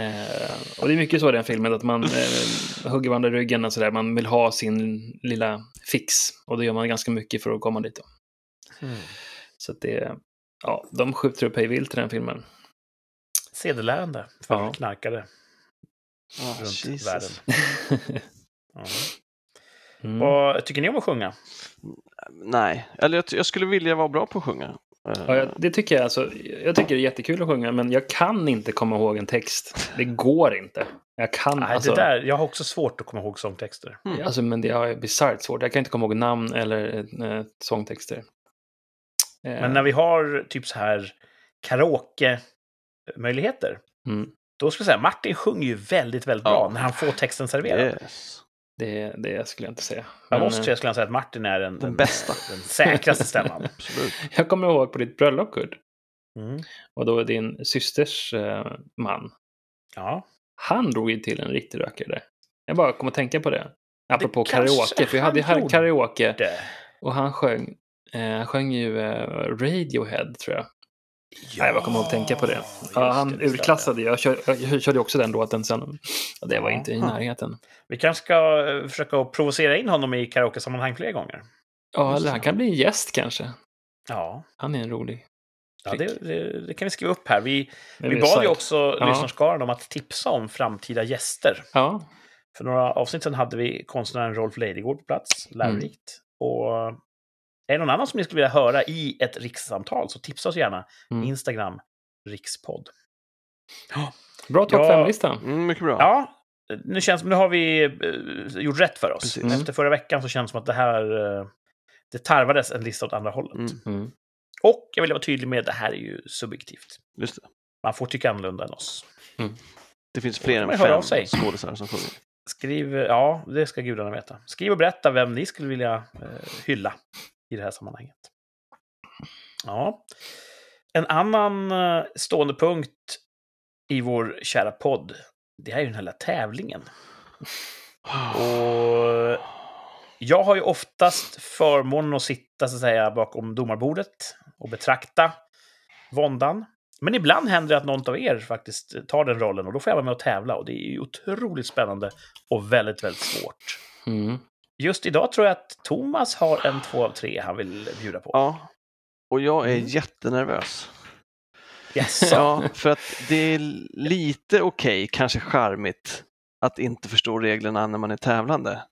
Eh, och det är mycket så i den filmen, att man eh, hugger varandra i ryggen och sådär. Man vill ha sin lilla fix. Och då gör man ganska mycket för att komma dit.
Mm.
Så att det, ja, de skjuter upp hej vilt i den filmen.
Sedelärande för
Ja.
knarkare
Ah,
runt
Jesus.
världen. Ja.
Mm.
Vad tycker ni om att sjunga?
Nej, eller jag, jag skulle vilja vara bra på att sjunga. Eh,
Ja, jag, det tycker jag, alltså, jag tycker det är jättekul att sjunga, men jag kan inte komma ihåg en text. Det går inte. Jag kan,
Nej,
alltså,
det där, jag har också svårt att komma ihåg sångtexter.
Mm.
alltså, men det är bisarrt svårt. Jag kan inte komma ihåg namn eller eh, sångtexter. Eh,
Men när vi har typ så här karaoke-möjligheter,
mm,
då skulle jag säga Martin sjunger ju väldigt, väldigt bra
Ja.
när han får texten serverad.
Yes.
det, det skulle jag inte säga.
Jag
Men,
måste
eh,
säga, skulle jag säga att Martin är den,
Den bästa.
den säkraste stämman.
Absolut.
Jag kommer ihåg på ditt bröllop, Kurt,
Mm.
och då din systers eh, man,
Ja.
han drog ju till en riktig rökare. Jag bara kom att tänka på det. Apropå
kanske
karaoke, för jag hade ju karaoke
Det.
och han sjöng, eh, han sjöng ju eh, Radiohead tror jag. Nej, jag kommer att tänka på det. Ja, han
det,
urklassade, jag, kör, jag körde också den låten sen. Ja, det var
Ja.
inte i närheten.
Vi kanske ska eh, försöka provocera in honom i karaoke-sammanhang fler gånger.
Ja, eller han kan bli en gäst kanske.
Ja,
Han är en rolig.
ja det, det, det kan vi skriva upp här. Vi, vi bad ju också
Ja.
lyssnarskaran om att tipsa om framtida gäster.
Ja,
För några avsnitt sedan hade vi konstnären Rolf Leidegård på plats, lärorikt. Och är det någon annan som ni skulle vilja höra i ett rikssamtal så tipsa oss gärna.
Mm.
Instagram, rikspodd.
bra topp
Ja.
fem-lista.
Mm, mycket bra.
Ja, nu känns nu har vi eh, gjort rätt för oss.
Precis.
Mm.
Efter förra veckan så känns det som att det här eh, det tarvades en lista åt andra hållet.
Mm,
Mm.
Och jag vill vara tydlig med att det här är ju subjektivt.
just det.
Man får tycka annorlunda än oss.
Det finns fler än fem skådisar som sjunger.
Skriv, ja, det ska gudarna veta. Skriv och berätta vem ni skulle vilja eh, hylla i det här sammanhanget. Ja. En annan eh, stående punkt i vår kära podd, det är ju den här tävlingen. Och jag har ju oftast förmånen att sitta så att säga bakom domarbordet och betrakta våndan. Men ibland händer det att någon av er faktiskt tar den rollen och då får jag vara med och tävla och det är ju otroligt spännande och väldigt, väldigt svårt.
Mm.
Just idag tror jag att Thomas har en två av tre han vill bjuda på.
Ja, och jag är
Mm.
jättenervös.
Jaså?
Ja, för att det är lite okej, kanske charmigt, att inte förstå reglerna när man är tävlande.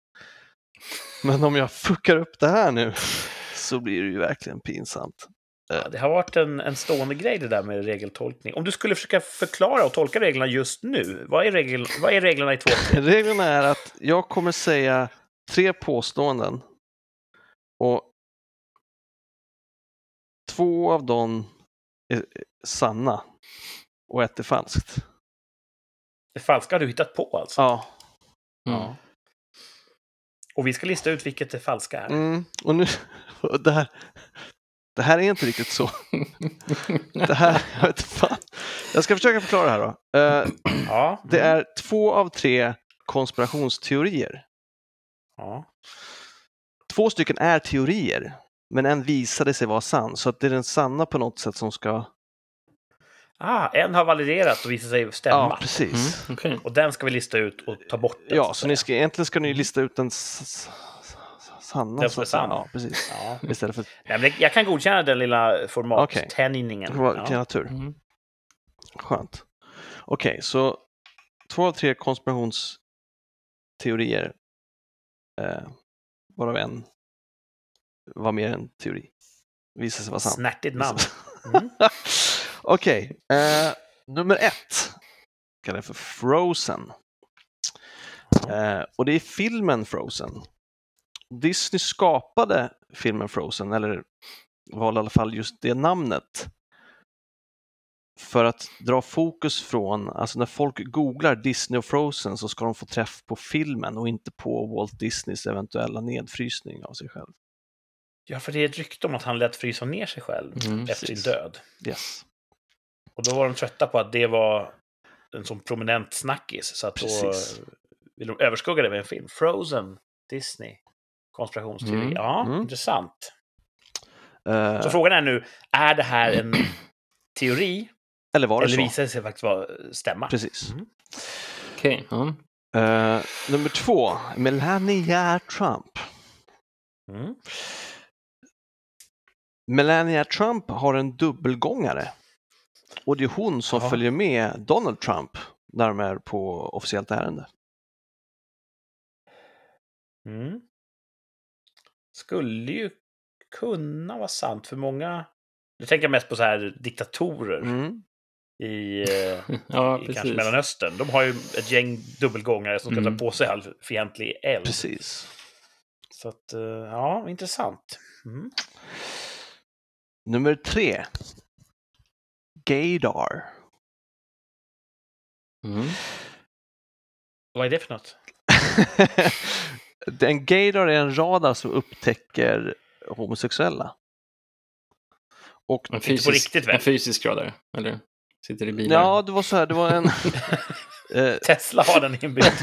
Men om jag fuckar upp det här nu så blir det ju verkligen pinsamt.
Ja, det har varit en, en stående grej det där med regeltolkning. Om du skulle försöka förklara och tolka reglerna just nu, vad är, regel, vad är reglerna i 2
Reglerna är att jag kommer säga tre påståenden och två av dem är sanna och ett är falskt.
Det falska har du hittat på alltså?
Ja.
Mm.
Och vi ska lista ut vilket det falska är.
Mm. Och nu, och det, här, det här är inte riktigt så. Det här, jag vet fan. Jag ska försöka förklara det här då. Eh,
Ja.
det är två av tre konspirationsteorier.
Ja.
Två stycken är teorier, men en visade sig vara sann. Så att det är den sanna på något sätt som ska...
Ah, en har validerat och visat sig stämma.
Ja, precis.
Mm. Okej.
Och den ska vi lista ut och ta bort. den,
Ja,
att
så ni ska, egentligen ska ni lista ut den sanna.
Den
så
som är sann.
Ja, precis.
Ja.
Istället för
Nej, jag kan godkänna den lilla
Okej.
formattänjningen.
vilken
Ja.
natur.
Mm.
Skönt. Okej, så två av tre konspirationsteorier, eh, varav en var mer en teori, visade sig vara sann.
Snärtigt namn. Mm.
Okej, eh, nummer ett kallar jag för Frozen. Eh, och det är filmen Frozen. Disney skapade filmen Frozen, eller valde i alla fall just det namnet, för att dra fokus från, alltså när folk googlar Disney och Frozen så ska de få träff på filmen och inte på Walt Disneys eventuella nedfrysning av sig själv.
Ja, för det är ett rykte om att han lät frysa ner sig själv
Mm,
efter sin
precis.
död.
Yes.
Och då var de trötta på att det var en sån prominent snackis. Så att då
Precis.
vill de överskugga det med en film. Frozen, Disney, konspirationsteori.
Mm,
Ja,
mm.
intressant.
Eh,
Så frågan är nu, är det här en teori?
Eller var det
Eller
så?
visar det sig faktiskt vara stämma?
Precis.
Mm.
Okej. ja.
Eh, nummer två, Melania Trump.
Mm.
Melania Trump har en dubbelgångare. Och det är hon som
Jaha.
följer med Donald Trump när de är på officiellt ärende.
Mm. Skulle ju kunna vara sant för många. Nu tänker jag mest på så här diktatorer
Mm.
I,
ja,
i kanske. Mellanöstern. De har ju ett gäng dubbelgångare som ska
Mm.
ta på sig all fientlig eld.
Precis.
Så att, eh, ja, intressant. Mm.
Nummer tre, Gaydar.
Mm.
Vad är det för något?
en gaydar är en radar som upptäcker homosexuella. Och
En
Inte på
fysisk,
riktigt, väl?
en fysisk radar, eller? Sitter i bilar?
ja, det var så här, det var en... eh,
Tesla har den inbyggd.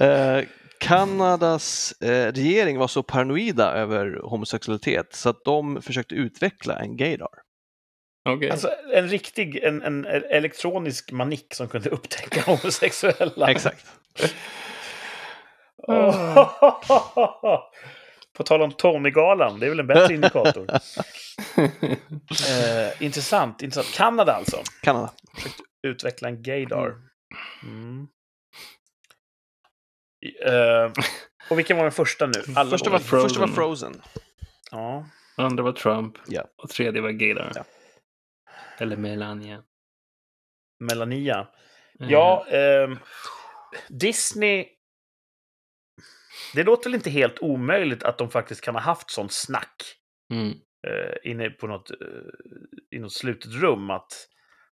Eh, Kanadas eh, regering var så paranoida över homosexualitet så att de försökte utveckla en gaydar.
Okej.
Alltså en riktig, en, en elektronisk manik som kunde upptäcka homosexuella.
Exakt.
Åh. På tal om Tony-galan, det är väl en bättre indikator. Eh, intressant, intressant. Kanada alltså.
Kanada.
Utveckla en gaydar. Mm. Eh, och vilken var den första nu? Alla
Första
var-
Frozen.
första var Frozen.
Ja.
Andra var Trump
Ja.
och tredje var Gaydar.
Ja.
Eller Melania.
Melania.
Eh,
Ja, ehm, Disney... Det låter väl inte helt omöjligt att de faktiskt kan ha haft sån snack
Mm.
eh, inne på något, eh, i något slutet rum att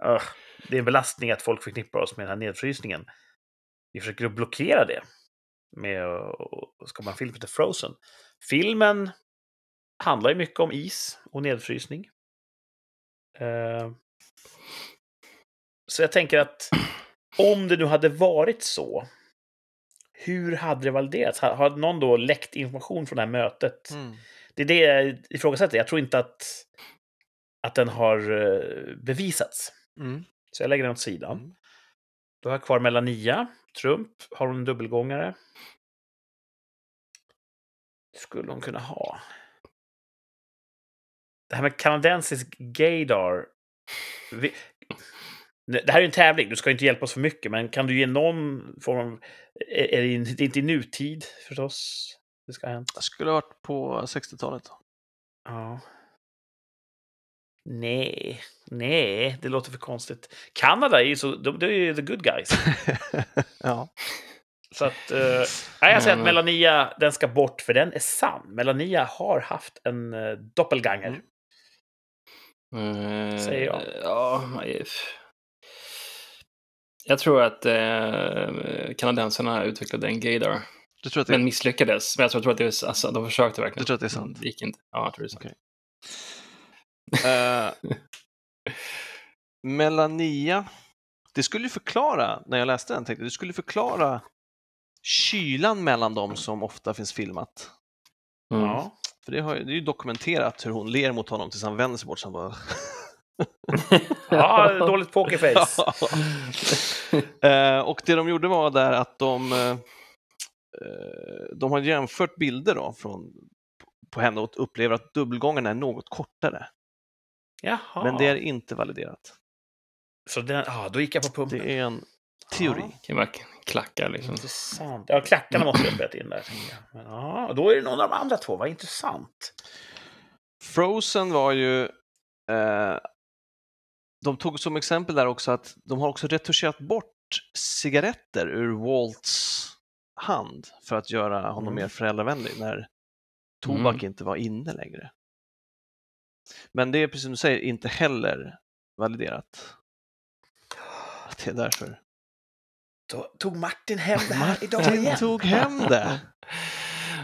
"Ugh, det är en belastning att folk förknippar oss med den här nedfrysningen. Vi försöker att blockera det med att skapa en film som heter Frozen. Filmen handlar ju mycket om is och nedfrysning. Eh, så jag tänker att om det nu hade varit så, hur hade det validerats? Har, någon då läckt information från det här mötet?
Mm.
Det är det jag ifrågasätter. Jag tror inte att, att den har eh, bevisats.
Mm.
Så jag lägger den åt sidan.
Mm.
Då har jag kvar Melania. Trump. Har hon en dubbelgångare? Skulle hon kunna ha. Det här med kanadensisk gaydar. Vi, Det här är ju en tävling, du ska inte hjälpa oss för mycket, men kan du ge någon form av... Är det inte i nutid förstås det ska ha hänt?
Det skulle ha varit på 60-talet.
Ja. Nej, nej, det låter för konstigt. Kanada är ju så, de, de är ju the good guys.
ja.
Så att, eh, jag säger att
Men-
Melania, den ska bort, för den är sann. Melania har haft en uh, doppelganger.
Eh,
Säger jag.
Ja. Jag tror att eh, kanadensarna utvecklade en gaydar,
Du tror att det,
men misslyckades. Men jag tror, jag tror att det är, alltså, de försökte verkligen.
Du tror att det är sant?
Det gick inte. Ja, jag tror det är sant.
Okej. Eh, Melania, det skulle ju förklara, när jag läste den, tänkte det skulle förklara kylan mellan dem som ofta finns filmat.
Mm.
Ja.
För det, har, ju- det är ju dokumenterat hur hon ler mot honom tills han vänder sig bort. Så han bara...
ja, dåligt pokerface.
Eh, och det de gjorde var där att de, eh, de har jämfört bilder då från, på henne och upplever att dubbelgången är något kortare.
Jaha.
Men det är inte validerat.
Så den, ja, då gick jag på pumpen.
Det är en teori.
Ja.
kan vara klackar liksom.
Intressant. Ja, klackarna måste jag ha spelat in där. Men, ja, då är det någon av de andra två. Vad intressant.
Frozen var ju... Eh, de tog som exempel där också att de har också retuscherat bort cigaretter ur Walts hand för att göra honom
Mm.
mer föräldravänlig när tobak
Mm.
inte var inne längre. Men det är precis som du säger inte heller validerat. Att Det är därför.
Då tog Martin hem det här idag
Martin
igen.
tog hem det!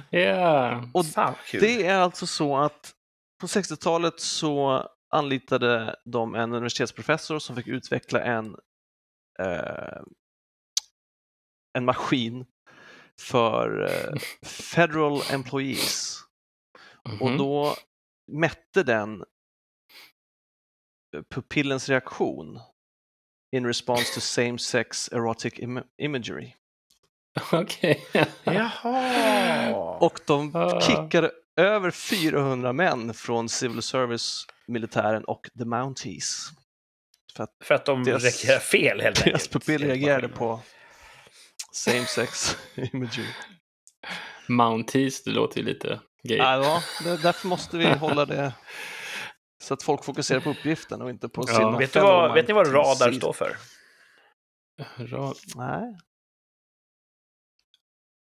Ja.
Och
Fan.
Det är alltså så att på 60-talet så anlitade de en universitetsprofessor som fick utveckla en, eh, en maskin för eh, federal employees. Och
Mhm.
då mätte den pupillens reaktion in response to same-sex erotic im- imagery.
Okej.
Jaha.
Och de
Ah.
kickade över 400 män från Civil Service, militären och the Mounties. För att
För att de
Deras-
reagerar fel helt
deras
enkelt.
pupill reagerade på same-sex imagery.
Mounties, det låter ju lite gay.
Ja, det, därför måste vi hålla det så att folk fokuserar på uppgiften och inte på
Ja,
sina
Vet, du vad, vet ni vad radar står för?
Ra-
Nej.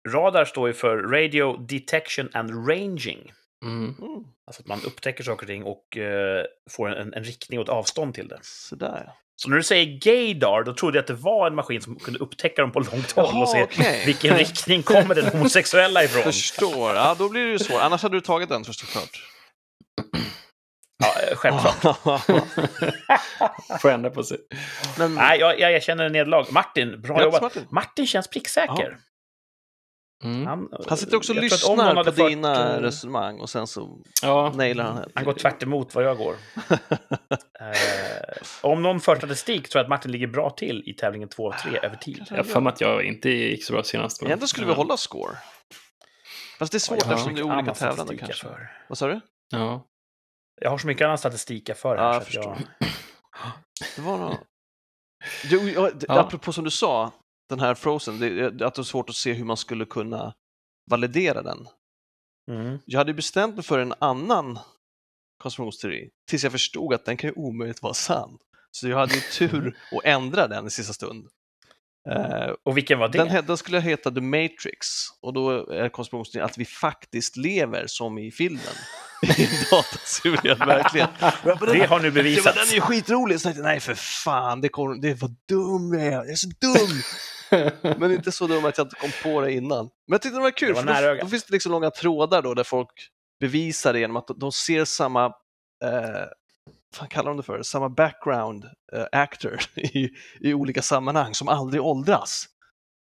Radar står ju för Radio Detection and Ranging.
Mm.
Mm,
Alltså att man upptäcker saker och ting och eh, får en, en riktning och ett avstånd till det.
sådär ja.
Så när du säger gaydar, då trodde jag att det var en maskin som kunde upptäcka dem på långt håll och
Jaha,
se
okej.
vilken riktning kommer den homosexuella ifrån.
Förstår. Ja, då blir det ju svårt. Annars hade du tagit den först och klart.
Ja, eh, självklart.
Får ändra på sig.
Men,
Nej, jag, jag erkänner nederlag. Martin, bra
Grattis,
jobbat.
Martin.
Martin känns pricksäker.
Mm.
Han,
Han sitter också och
jag
lyssnar på
fört,
dina
eh,
resonemang och sen så
Ja.
nailar han det.
Han går tvärt emot vad jag går. Eh, om någon för statistik tror jag att Martin ligger bra till i tävlingen 2 av 3 över tid.
Jag har för mig att jag inte gick så bra senast. men-
Egentligen skulle vi
Ja.
hålla score. Fast det är svårt
Jag har
eftersom det är olika tävlande
jag
kanske.
för.
Vad sa du?
Ja.
Jag har så mycket annan statistik jag för. här,
Ja, jag förstår. Det var nog... Du, ja,
Ja.
Apropå som du sa, den här Frozen, det, att det är svårt att se hur man skulle kunna validera den.
Mm.
Jag hade bestämt mig för en annan konspirationsteori tills jag förstod att den kan ju omöjligt vara sann. Så jag hade ju tur att ändra den i sista stund. Eh,
Och vilken var det?
Den, den skulle heta The Matrix och då är konspirationsteorin att vi faktiskt lever som i filmen. I en datasimulerad verklighet.
Det har nu bevisats.
den är ju skitrolig! Så jag tänkte, nej för fan, det, kom, det var dum jag är, jag är så dum! Men inte så dum att jag inte kom på det innan. Men jag tyckte det var kul,
Det var
för
nära
då, då finns det liksom långa trådar då där folk bevisar det genom att de ser samma, eh, vad kallar de det för, samma background eh, actor i, i olika sammanhang som aldrig åldras.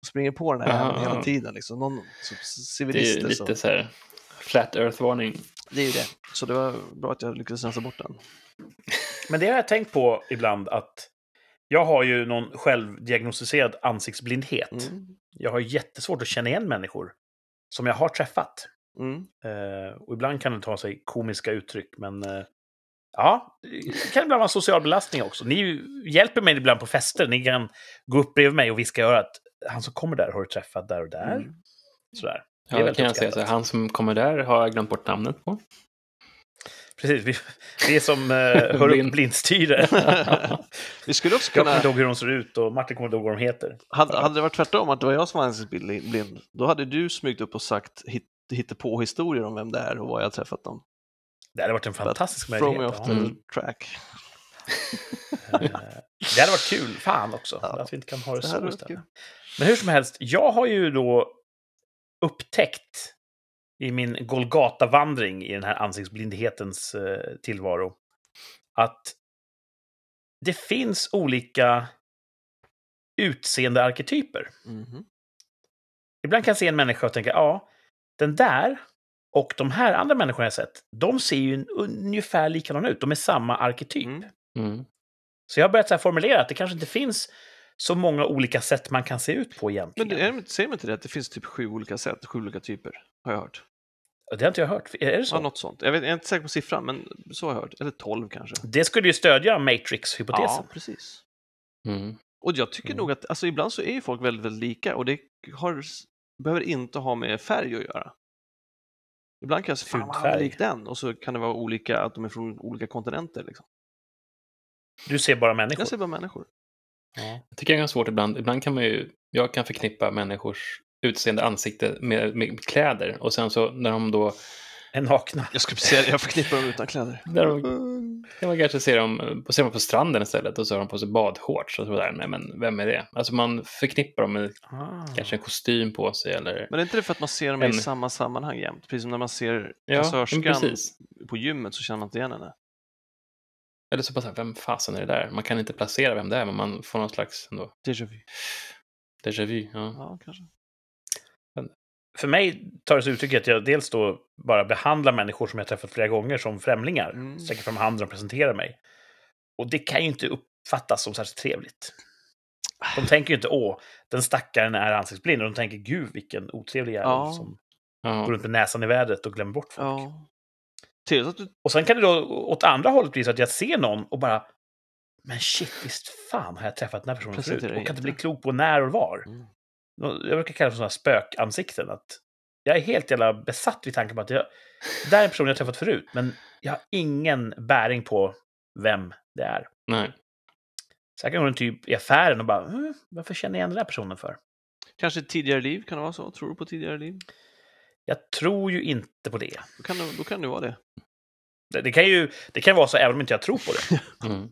Och springer på den här jäveln hela tiden. Liksom. Någon som
Det är
civilister.
lite
som,
så här flat earth-varning.
det är ju det. Så det var bra att jag lyckades rensa bort den.
Men det har jag tänkt på ibland att jag har ju någon självdiagnostiserad ansiktsblindhet.
Mm.
Jag har jättesvårt att känna igen människor som jag har träffat.
Mm.
Eh, och ibland kan det ta sig komiska uttryck, men eh, Ja, det kan ibland vara en social belastning också. Ni hjälper mig ibland på fester. Ni kan gå upp bredvid mig och viska i örat. Han som kommer där har du träffat där och där.
Mm.
Sådär.
Ja, det kan jag säga. Så han som kommer där har jag glömt bort namnet på.
Precis, vi, det är som uh, hör
Blind.
upp blindstyre.
Vi skulle också
Jag kommer
kunna...
inte ihåg hur de ser ut och Martin kommer inte ihåg vad de heter.
Hade, hade det varit tvärtom, att det var jag som var ansiktsblind, då hade du smygt upp och sagt hit, på historier om vem det är och var jag träffat dem.
Det hade varit en fantastisk
Throw me
möjlighet.
off the
Mm.
track.
Eh, Det hade varit kul, fan också,
Ja.
att vi inte kan ha det,
Det
så istället. Men hur som helst, jag har ju då upptäckt i min Golgata-vandring i den här ansiktsblindhetens eh, tillvaro att det finns olika utseendearketyper.
Mhm.
Ibland kan jag se en människa och tänka, ja, den där och de här andra människorna jag sett, de ser ju ungefär likadana ut. De är samma arketyp.
Mm.
Mm.
Så jag har börjat så här formulera att det kanske inte finns så många olika sätt man kan se ut på
Men
egentligen.
det- säger man inte det att det finns typ sju olika sätt, sju olika typer? Har jag hört.
Det har inte jag hört. Är det så?
Ja, något sånt. Jag, vet, jag är inte säker på siffran, men så har jag hört. Eller tolv kanske.
Det skulle ju stödja Matrix-hypotesen.
Ja, precis.
Mm.
Och jag tycker
Mm.
nog att, alltså ibland så är ju folk väldigt, väldigt lika och det har, behöver inte ha med färg att göra. Ibland kan jag säga, fan lik den, och så kan det vara olika, att de är från olika kontinenter. Liksom.
Du ser bara människor.
Jag ser bara människor.
Ja.
Jag tycker det är ganska svårt ibland. Ibland kan man ju, jag kan förknippa människors utseende ansikte med, med kläder och sen så när de då,
En nakna.
Jag skulle säga jag förknippar dem utan kläder.
när de kan man kanske se dem, ser dem på stranden istället och så har de på sig badshorts och så där. Nej, men vem är det? Alltså man förknippar dem med
Ah.
kanske en kostym på sig eller...
Men är inte det för att man ser dem i
En-
samma sammanhang jämt? Precis som när man ser
Ja,
kassörskan
precis.
på gymmet så känner man inte igen henne.
Eller så bara så här, vem fasen är det där? Man kan inte placera vem det är, men man får någon slags ändå,
Déjà vu.
déjà vu. Ja.
Ja, kanske.
För mig tar det sig uttryck att jag dels då bara behandlar människor som jag träffat flera gånger som främlingar.
Mm.
Sträcker fram handen och presenterar mig. Och det kan ju inte uppfattas som särskilt trevligt. De tänker ju inte åh, den stackaren är ansiktsblind. Och de tänker gud vilken otrevlig jävel
Ja.
som
Ja.
går runt med näsan i vädret och glömmer bort folk.
Ja. Du...
Och sen kan det då åt andra hållet bli så att jag ser någon och bara men shit, visst fan har jag träffat den här personen förut?
Presentera
Och kan inte
inte.
bli klok på när och var.
Mm.
Jag brukar kalla det för sådana spökansikten. Att jag är helt jävla besatt vid tanken på att jag, det där är en person jag träffat förut, men jag har ingen bäring på vem det är.
Nej.
Så jag kan gå runt typ i affären och bara, "Mm, varför känner jag igen den där personen för?
Kanske tidigare liv, kan det vara så? Tror du på tidigare liv?
Jag tror ju inte på det.
Då kan det, då kan det vara det.
Det, det kan ju det kan vara så även om inte jag tror på det.
Mm.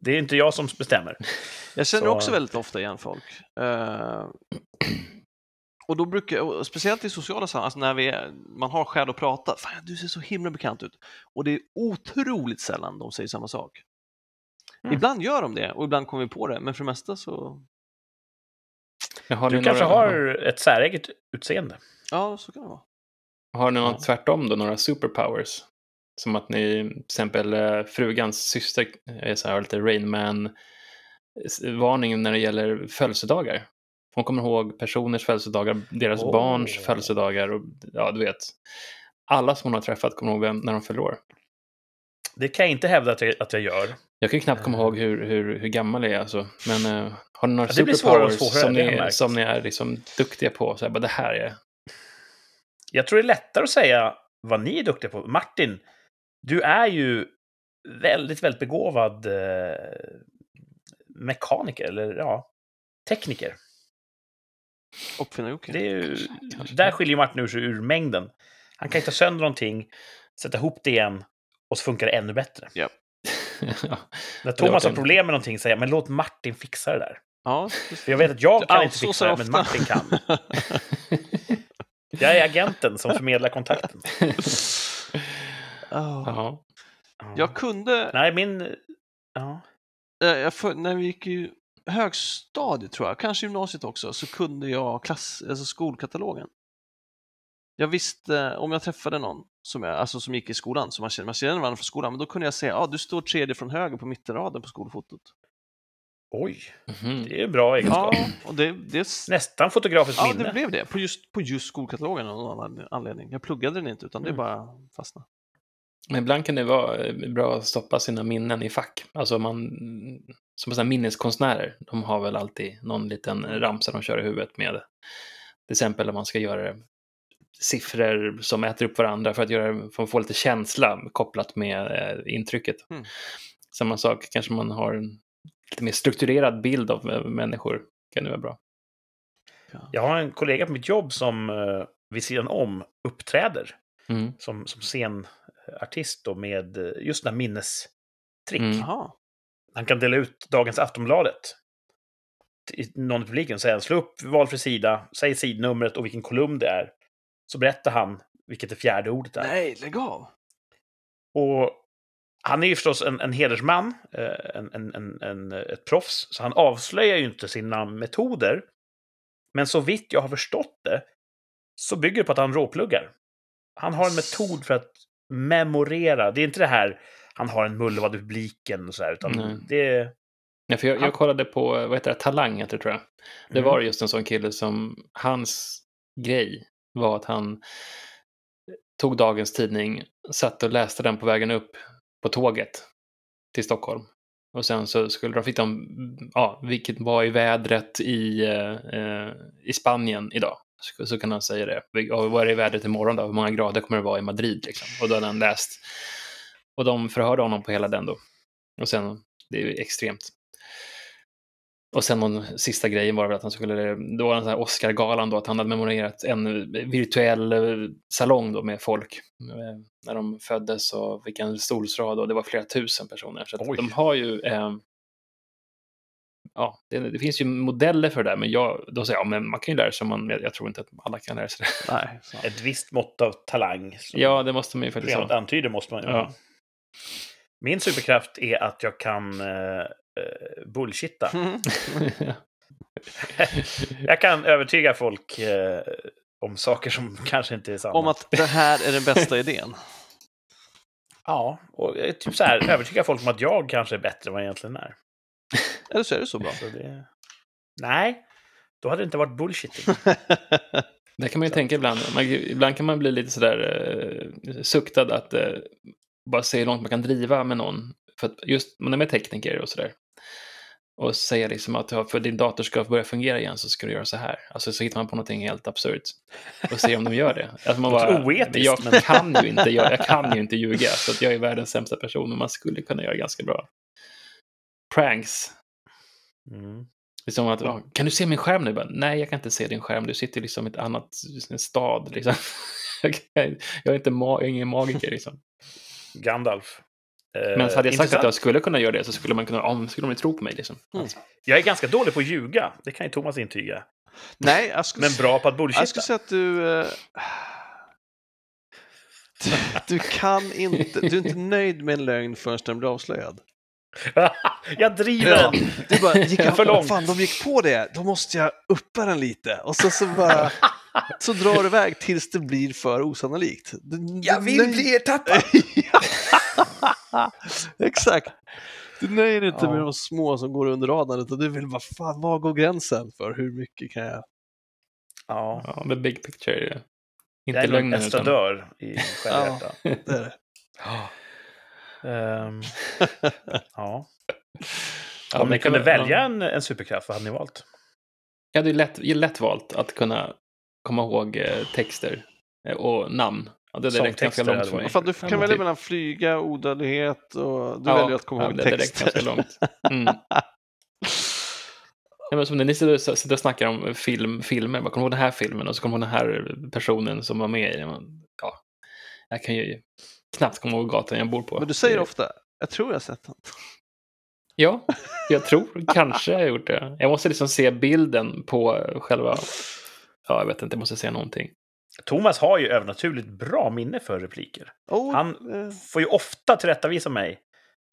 Det är inte jag som bestämmer.
Jag känner
Så-
också väldigt ofta igen folk. Eh, och då brukar, och speciellt i sociala sammanhang, alltså när vi är, man har skäl att prata, fan du ser så himla bekant ut. Och det är otroligt sällan de säger samma sak.
Mm.
Ibland gör de det och ibland kommer vi på det, men för det mesta så,
Har
Du kanske
några,
har ett säreget utseende.
ja så kan det vara.
Har ni något
Ja.
tvärtom då, några superpowers? Som att ni, till exempel eh, frugans syster är så här, lite Rain Man-varning när det gäller födelsedagar. Hon kommer ihåg personers födelsedagar, deras
Åh.
barns födelsedagar och ja, du vet. Alla som hon har träffat kommer ihåg vem, när de fyller år.
Det kan jag inte hävda att jag, att jag gör.
Jag kan ju knappt komma ihåg hur, hur, hur gammal jag är alltså. Men eh, har ni några
Ja,
superpowers som, ni, som ni är liksom duktiga på? Så här, bara, det här är...
Jag tror det är lättare att säga vad ni är duktiga på. Martin, du är ju väldigt, väldigt begåvad eh, mekaniker, eller ja, tekniker.
Uppfinna Jocke.
Det är ju,
Kanske.
där skiljer Martin ur sig ur mängden. Han kan ju ta sönder någonting, sätta ihop det igen och så funkar det ännu bättre.
ja.
När Thomas har problem med någonting säger jag, men låt Martin fixa det där.
Ja,
För jag vet att jag kan inte fixa det, men
ofta.
Martin kan. Jag är agenten som förmedlar kontakten.
Ja.
ja.
Jag kunde,
Nej, min... Ja.
jag för, när vi gick i högstadiet tror jag, kanske gymnasiet också, så kunde jag klass, alltså skolkatalogen. Jag visste, om jag träffade någon som, jag, alltså som gick i skolan, som man känner, man känner varandra från skolan, men då kunde jag säga, ja ah, du står tredje från höger på mittenraden på skolfotot.
Oj,
Mhm.
det är bra egenskap.
Ja, och det, det,
Nästan fotografiskt
ja,
minne.
det blev det, på just, på just skolkatalogen av någon annan anledning. Jag pluggade den inte, utan det
Mm.
bara fastnade.
Men ibland kan det vara eh, bra att stoppa sina minnen i fack. Alltså man, som sådana minneskonstnärer, de har väl alltid någon liten ramsa de kör i huvudet med. Till exempel om man ska göra siffror som äter upp varandra för att, göra, för att få lite känsla kopplat med eh, intrycket.
Mm.
Samma sak, kanske man har en lite mer strukturerad bild av eh, människor. Kan det vara bra.
Jag har en kollega på mitt jobb som vid sidan om uppträder
Mm.
som, som scenartist då med just den här minnestrick.
Mm.
Han kan dela ut dagens Aftonbladet till någon i publiken och säga slå upp valfri sida, säg sidnumret och vilken kolumn det är. Så berättar han vilket det fjärde ordet är.
Nej, lägg av.
Och han är ju förstås en, en hedersman, eh, en, en, en, en, ett proffs, så han avslöjar ju inte sina metoder. Men så vitt jag har förstått det så bygger det på att han råpluggar. Han har en metod för att memorera. Det är inte det här han har en mullvad i publiken och så här, utan
Nej.
det.
Ja, för jag, jag kollade på, vad heter det, Talang heter det tror jag. Det
Mm.
var just en sån kille som, hans grej var att han tog dagens tidning, satt och läste den på vägen upp på tåget till Stockholm. Och sen så skulle de, fick de, ja, vilket var i vädret i, eh, eh, i Spanien idag. Så, så kan han säga det. Och vad är vädret imorgon då? Hur många grader kommer det vara i Madrid? Liksom? Och då hade han läst. Och de förhörde honom på hela den då. Och sen, det är ju extremt. Och sen någon sista grejen var väl att han skulle, det var en sån här Oscar-galan då, att han hade memorerat en virtuell eh, salong då med folk. eh, När de föddes och vilken stolsrad och det var flera tusen personer. Så de har ju, eh, ja, det, det finns ju modeller för det där, men jag, då säger jag, ja, men man kan ju lära sig, om man, jag tror inte att alla kan lära sig det.
Nej.
Ett visst mått av talang.
Ja, det måste man ju faktiskt ha.
antyder måste man ju
Ja.
ha. Min superkraft är att jag kan eh, eh, bullshitta.
Mm.
jag kan övertyga folk eh, om saker som kanske inte är sanna.
Om att det här är den bästa idén.
Ja, och typ så här, övertyga folk om att jag kanske är bättre än vad jag egentligen är.
Eller så är det så bra.
Så det... Nej, då hade det inte varit bullshitting.
Det kan man ju tänka ibland. Man, ibland kan man bli lite sådär eh, suktad att eh, bara se hur långt man kan driva med någon. För att just man är med tekniker och sådär. Och säga liksom att ja, för din dator ska börja fungera igen så ska du göra så här. Alltså så hittar man på någonting helt absurt. Och ser om de gör det. Alltså man bara,
oetiskt,
men jag,
men-
kan ju inte, jag, jag kan ju inte ljuga. Så att jag är världens sämsta person. Men man skulle kunna göra ganska bra. Pranks.
Mm.
Det är som att, kan du se min skärm nu? Bara, Nej, jag kan inte se din skärm. Du sitter liksom i ett annat en stad. Liksom. jag, jag är inte ma- jag är ingen magiker. Liksom.
Gandalf. Eh,
Men så hade jag sagt att
intressant.
jag skulle kunna göra det så skulle man kunna, ja, skulle de tro på mig. Liksom.
Mm.
Jag är ganska dålig på att ljuga. Det kan ju Thomas intyga.
Nej, jag skulle,
Men bra på att
jag
bullshitta.
skulle säga att du... eh, du... Du kan inte... Du är inte nöjd med en lögn förrän den blir avslöjad.
jag driver
Ja.
den!
Du bara, gick jag,
För långt.
Fan, de gick på det. Då måste jag uppa den lite. Och så, så bara... Så drar du iväg tills det blir för osannolikt. Du, du nöj-
ertappad!
Ja. Exakt. Du nöjer dig inte
Ja.
med de små som går under radarn, utan du vill bara, fan, var går gränsen för hur mycket kan jag...
Ja,
Ja, the big picture. är det.
jag
Inte
är
lögnen. Utan,
estradör i själ och hjärta.
Det är det.
Ehm, ja.
Ja,
Om ni kunde
kan-
välja
ja.
en, en superkraft, vad hade ni valt?
Ja, det är lätt, det är lätt valt att kunna komma ihåg eh, texter eh, och namn. Ja, det är direkt ganska långt
hade
för mig.
Fan, du
Ja,
kan välja
typ.
mellan flyga, odödlighet och du
Ja,
väljer att komma
ja,
ihåg
det är direkt
texter.
ganska långt. Mm. Ja, men som när ni sitter och- snackar om film, filmer, man kommer ihåg den här filmen och så kommer ihåg den här personen som var med i den. Ja, jag kan ju knappt komma ihåg gatan jag bor på.
Men du säger
Det-
ofta, jag tror jag har sett den.
Ja, jag tror kanske jag har gjort det. Jag måste liksom se bilden på själva... Ja, jag vet inte, jag måste se någonting.
Thomas har ju övernaturligt bra minne för repliker.
Oh,
Han
eh,
får ju ofta tillrättavisa mig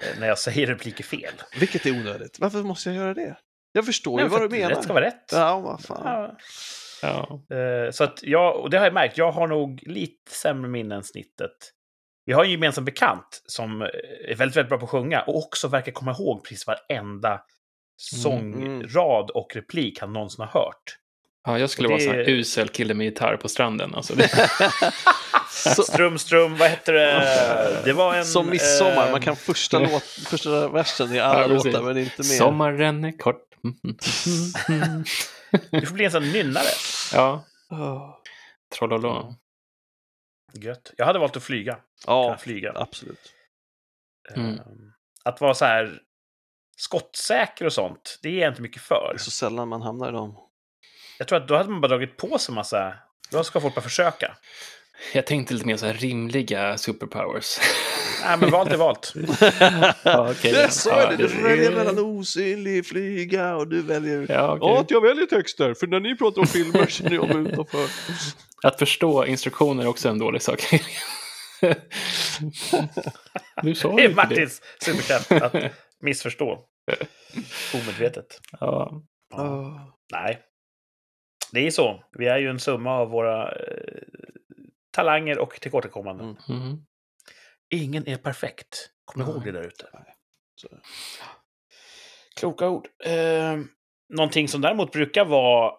eh, när jag säger repliker fel.
vilket är onödigt. Varför måste jag göra det? Jag förstår
Nej,
ju vad du menar.
Rätt ska vara rätt.
Ja, vad fan.
Ja.
Ja,
Eh, Så att jag, och det har jag märkt, jag har nog lite sämre minne än snittet. Vi har en gemensam bekant som eh, är väldigt, väldigt bra på att sjunga och också verkar komma ihåg precis varenda sångrad och replik han någonsin har hört.
ja jag skulle vara
det-
en sån här usel kille med gitarr på stranden. Alltså, det...
Så,
Strum, strum, vad heter det? Det var en...
som midsommar,
eh,
man kan första, låt, första versen i alla
Ja,
låtar men inte mer.
Sommaren är kort.
Du får bli en sån nynnare.
ja,
Åh.
trollolå.
Gött. Jag hade valt att flyga. Kunna
Ja,
flyga.
absolut.
Mm.
Eh, Att vara så här skottsäker och sånt, det är jag inte mycket
Det
för.
är så sällan man hamnar i dem.
Jag tror att då hade man bara dragit på sig massa... Då ska folk bara försöka.
Jag tänkte lite mer så här rimliga superpowers.
Nej, men valt är valt.
ja, okej.
Det sa jag det, du väljer mellan osynlig, flyga och du väljer...
Ja, okej.
Ja, att jag väljer texter, för när ni pratar om filmer känner jag mig utanför.
Att förstå instruktioner är också en dålig sak. du sa
Det är. Martins superkraft att missförstå. Omedvetet.
Ja.
Åh.
Nej. Det är så. Vi är ju en summa av våra eh, talanger och tillkortakommanden.
Mm.
Mm.
Ingen är perfekt. Kom ihåg det där ute.
Så.
Kloka ord. Eh, någonting som däremot brukar vara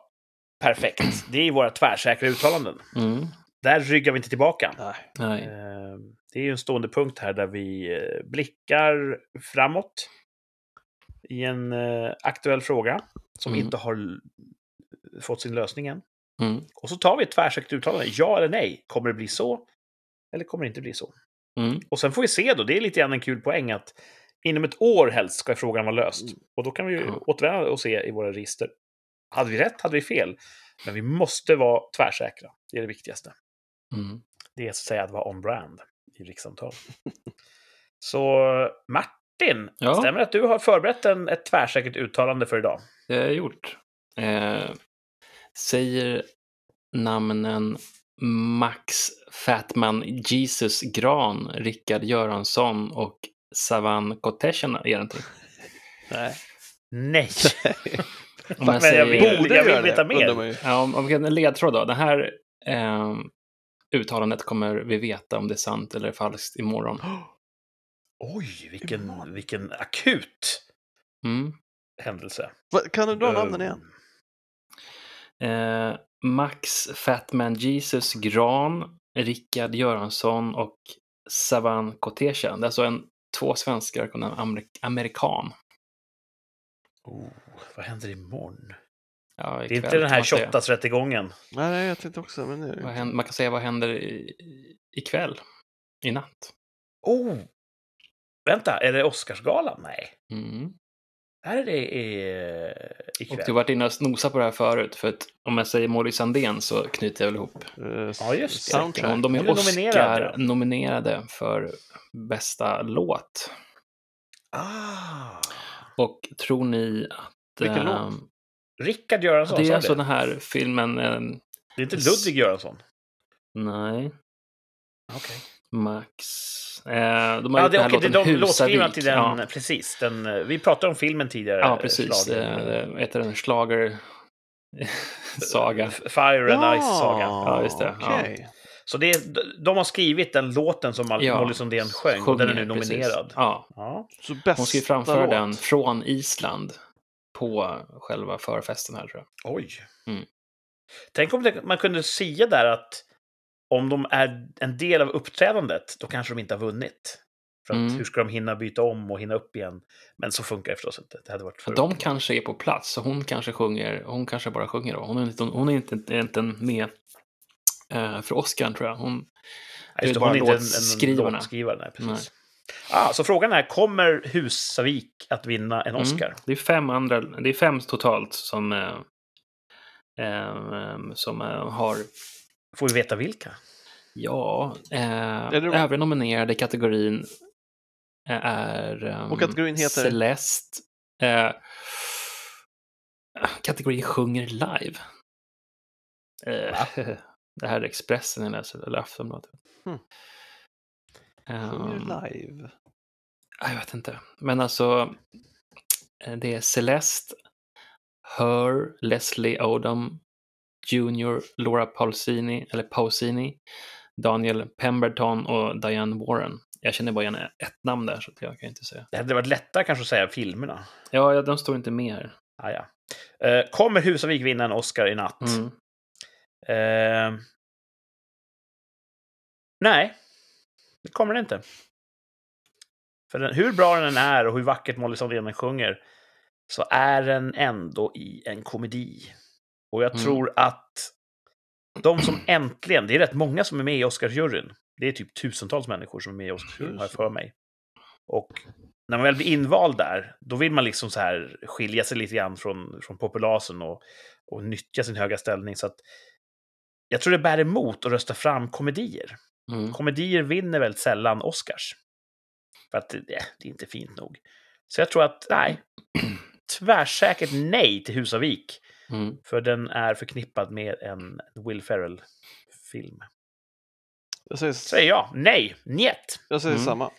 perfekt, det är våra tvärsäkra uttalanden.
Mm.
Där ryggar vi inte tillbaka.
Nej.
Eh, Det är ju en stående punkt här där vi eh, blickar framåt i en eh, aktuell fråga som
Mm.
inte har fått sin lösning än.
Mm.
Och så tar vi ett tvärsäkert uttalande. Ja eller nej? Kommer det bli så? Eller kommer det inte bli så?
Mm.
Och sen får vi se då. Det är lite grann en kul poäng att inom ett år helst ska frågan vara löst.
Mm.
Och då kan vi ju
Ja.
återvända och se i våra register. Hade vi rätt? Hade vi fel? Men vi måste vara tvärsäkra. Det är det viktigaste.
Mm.
Det är så att säga att vara on-brand i rikssamtal. så Martin,
Ja.
stämmer det att du har förberett en, ett tvärsäkert uttalande för idag?
Det har jag gjort. Eh, säger namnen Max Fatman Jesus Gran, Rickard Göransson och Savan Kotechen er någonting?
Nej.
Nej.
Om
Men
jag
jag vill-
säger...
Borde jag vill veta mer.
Ja, om om vi kan en ledtråd då. Det här eh, uttalandet kommer vi veta om det är sant eller falskt imorgon.
Oj, vilken, vilken akut
Mm.
händelse.
Va, Kan du dra
Ehm,
namnen igen?
Eh, Max Fatman Jesus Gran, Rickard Göransson och Savan Kotecha. Det är alltså en, två svenskar och en amerik- amerikan.
Oh, vad händer imorgon?
Ja,
Det är inte den här. Shottaz-rättegången.
Nej, nej, jag tänkte också, men
Vad
nu...
händer, man kan säga vad händer i, ikväll, i natt.
Oh! Vänta, är det Oscarsgalan? Nej.
Mm.
Är det i,
Och
ikväll?
du har varit inne och nosat på det här förut, för att om jag säger Molly Sandén så knyter jag väl ihop.
eh,
Ja, just.
Soundtrack.
Och de är
är.
Oscar-nominerade för bästa låt.
Ah!
Och tror ni att...
Vilken låt?
ehm,
Rickard Göransson,
det är alltså
det?
den här filmen... eh,
Det är inte Ludvig Göransson?
nej,
Okej.
Max. Eh, de har
Ja,
gjort
det,
den här
okej, det de låtskrivarna till den,
Ja,
precis. Den, vi pratade om filmen tidigare.
ja precis.
slager.
Eh, heter den? Schlager... Saga.
Fire and Ice Saga.
Ja, just det. Ja.
Okej.
Så det är, de har skrivit den låten som Mal-
Ja,
Molly Sundén sjöng och den är nu
Sjunger, precis.
nominerad.
Ja,
Ja.
Så bästa
hon ska ju framföra
låt.
den från Island på själva förfesten här tror jag.
Oj.
Mm.
Tänk om det, man kunde säga där att om de är en del av uppträdandet, då kanske de inte har vunnit. För att
Mm.
hur ska de hinna byta om och hinna upp igen? Men så funkar det förstås inte. Det hade varit för...
De kanske är på plats, så hon kanske sjunger, hon kanske bara sjunger då. Hon är inte, hon är inte, inte med eh, för Oscar tror jag. Hon,
Ja, just hon är inte en, en låtskrivare. Nej, precis. Ah, så frågan är, kommer Husavik att vinna en
Mm.
Oscar?
Det är fem andra, det är fem totalt som, eh, eh, som eh, har,
Får vi veta vilka?
ja, eh,
det de-
övriga nominerade kategorin eh, är ehm,
Och kategorin heter?
Celeste. Eh, kategorin sjunger live. Eh, det här är Expressen jag läser, eller Aftonbladet.
Hmm.
Ehm,
live.
jag vet inte. Men alltså, eh, det är Celeste, Her, Leslie Odom, Junior, Laura Pausini, eller Pausini, Daniel Pemberton och Diane Warren. Jag känner bara igen ett namn där, så jag kan inte säga.
Det hade varit lättare kanske att säga filmerna.
Ja, de står inte med här.
Ah, ja. Eh, kommer Husavik vinna en Oscar i natt?
Mm.
Eh, Nej, det kommer det inte. För den, hur bra den är och hur vackert Molly Sandén sjunger så är den ändå i en komedi. Och jag
Mm.
tror att de som äntligen, det är rätt många som är med i Oscarsjuryn. Det är typ tusentals människor som är med i Oscarsjuryn, har jag för mig. Och när man väl blir invald där, då vill man liksom så här skilja sig lite grann från, från populasen och, och nyttja sin höga ställning. Så att jag tror det bär emot att rösta fram komedier.
Mm.
Komedier vinner väldigt sällan Oscars. För att det, det är inte fint nog. Så jag tror att, nej, tvärsäkert nej till Husavik.
Mm.
För den är förknippad med en Will Ferrell-film.
Jag säger,
Säger jag, nej, njet.
jag säger
Mm.
samma.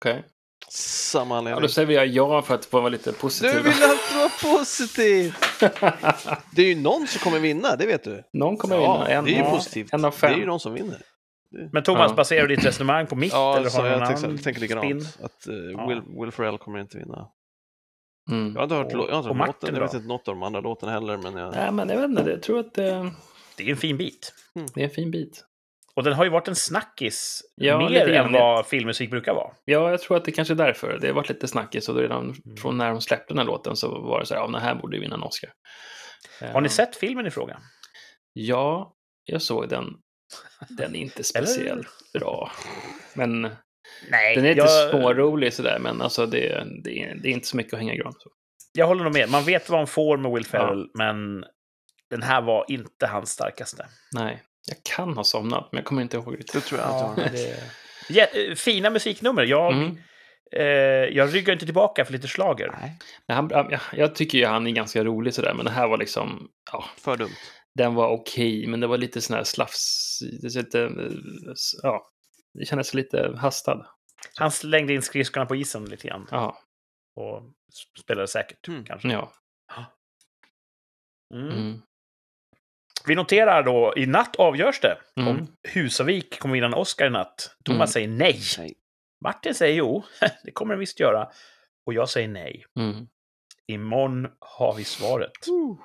Okej.
Samma
Ja,
anledning.
då säger jag ja för att få vara lite positiv.
du vill alltid vara positiv! Det är ju någon som kommer vinna, det vet du.
Någon kommer
Ja,
vinna. En,
det är ju
ja,
positivt.
en av
Det
fem.
är ju någon som vinner.
Men Thomas,
Ja.
baserar du ditt resonemang på mitt?
Ja,
eller har
jag
annan
tänker, likadant.
spin?
Att uh,
Ja.
Will, Will Ferrell kommer inte vinna.
Mm.
Jag har inte hört,
Och-
jag har inte
och
hört
Martin
låten, jag vet inte något av de andra låtarna heller. Men jag...
Nej, men jag vet inte. Jag tror att det,
Det är en fin bit.
det är en fin bit.
Och den har ju varit en snackis
Ja,
mer än vad filmmusik brukar vara.
Ja, jag tror att det kanske är därför. Det har varit lite snackis och redan
Mm.
från när de släppte den här låten så var det så här, ja, den här borde ju vinna en Oscar.
Har ni
Eh,
sett filmen i fråga?
Ja, jag såg den. Den är inte speciellt bra. Men
Nej,
den är inte
jag,
smårolig sådär, men alltså det, det, är, det är inte så mycket att hänga i gran. Så.
jag håller nog med. Man vet vad man får med Will Ferrell, men den här var inte hans starkaste.
Nej, jag kan ha somnat, men jag kommer inte ihåg riktigt.
Det tror jag
Ja,
inte.
det... Ja, eh, fina musiknummer. Jag,
Mm.
eh, jag ryggar inte tillbaka för lite slager.
Nej,
Nej, Han, ja, jag tycker ju han är ganska rolig sådär, men det här var liksom, ja,
för dumt.
den var okej, men det var lite sån här slafs, det, är lite, eh, ja, det kändes lite hastad.
Han slängde in skridskorna på isen lite grann
Ja,
och spelade säkert,
Mm.
kanske.
ja.
Mm.
Mm.
Vi noterar då, i natt avgörs det
Mm.
om Husavik kommer vinna en Oscar i natt. Thomas
Mm.
säger nej.
Nej.
Martin säger jo, det kommer den visst göra. Och jag säger nej.
Mm.
Imorgon har vi svaret.
Uh.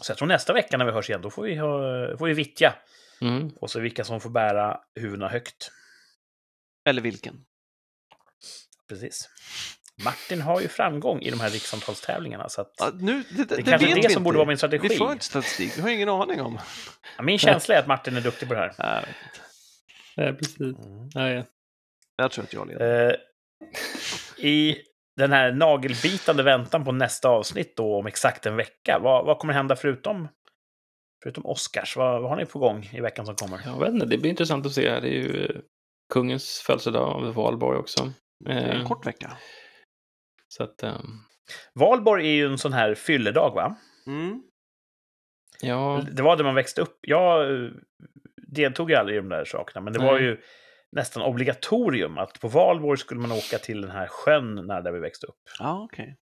Så jag tror nästa vecka när vi hörs igen, då får vi, ha, får vi vittja.
Mm.
Och så vilka som får bära huvudena högt.
Eller vilken.
Precis. Martin har ju framgång i de här rikssamtalstävlingarna. Så att
Ja, nu, det, det,
det är
det
kanske
vet
det som
inte.
borde vara min strategi.
Vi får inte statistik, vi har ingen aning om.
Ja, min känsla är att Martin är duktig på det här.
Nej, vet inte.
Ja, precis. Nej,
jag tror att jag leder.
Eh, I den här nagelbitande väntan på nästa avsnitt då om exakt en vecka, vad, vad kommer hända förutom, förutom Oscars? Vad, vad har ni på gång i veckan som kommer?
jag vet inte, det blir intressant att se. Det är ju eh, kungens födelsedag av Valborg också.
Det är en
Eh,
kort vecka.
Så att, ehm,
Valborg är ju en sån här fylledag, va?
Mm.
ja,
Det var det man växte upp. Jag eh, deltog ju aldrig i de där sakerna, men det
Nej.
var ju nästan obligatorium att på valborg skulle man åka till den här sjön när där vi växte upp.
Ja, okej.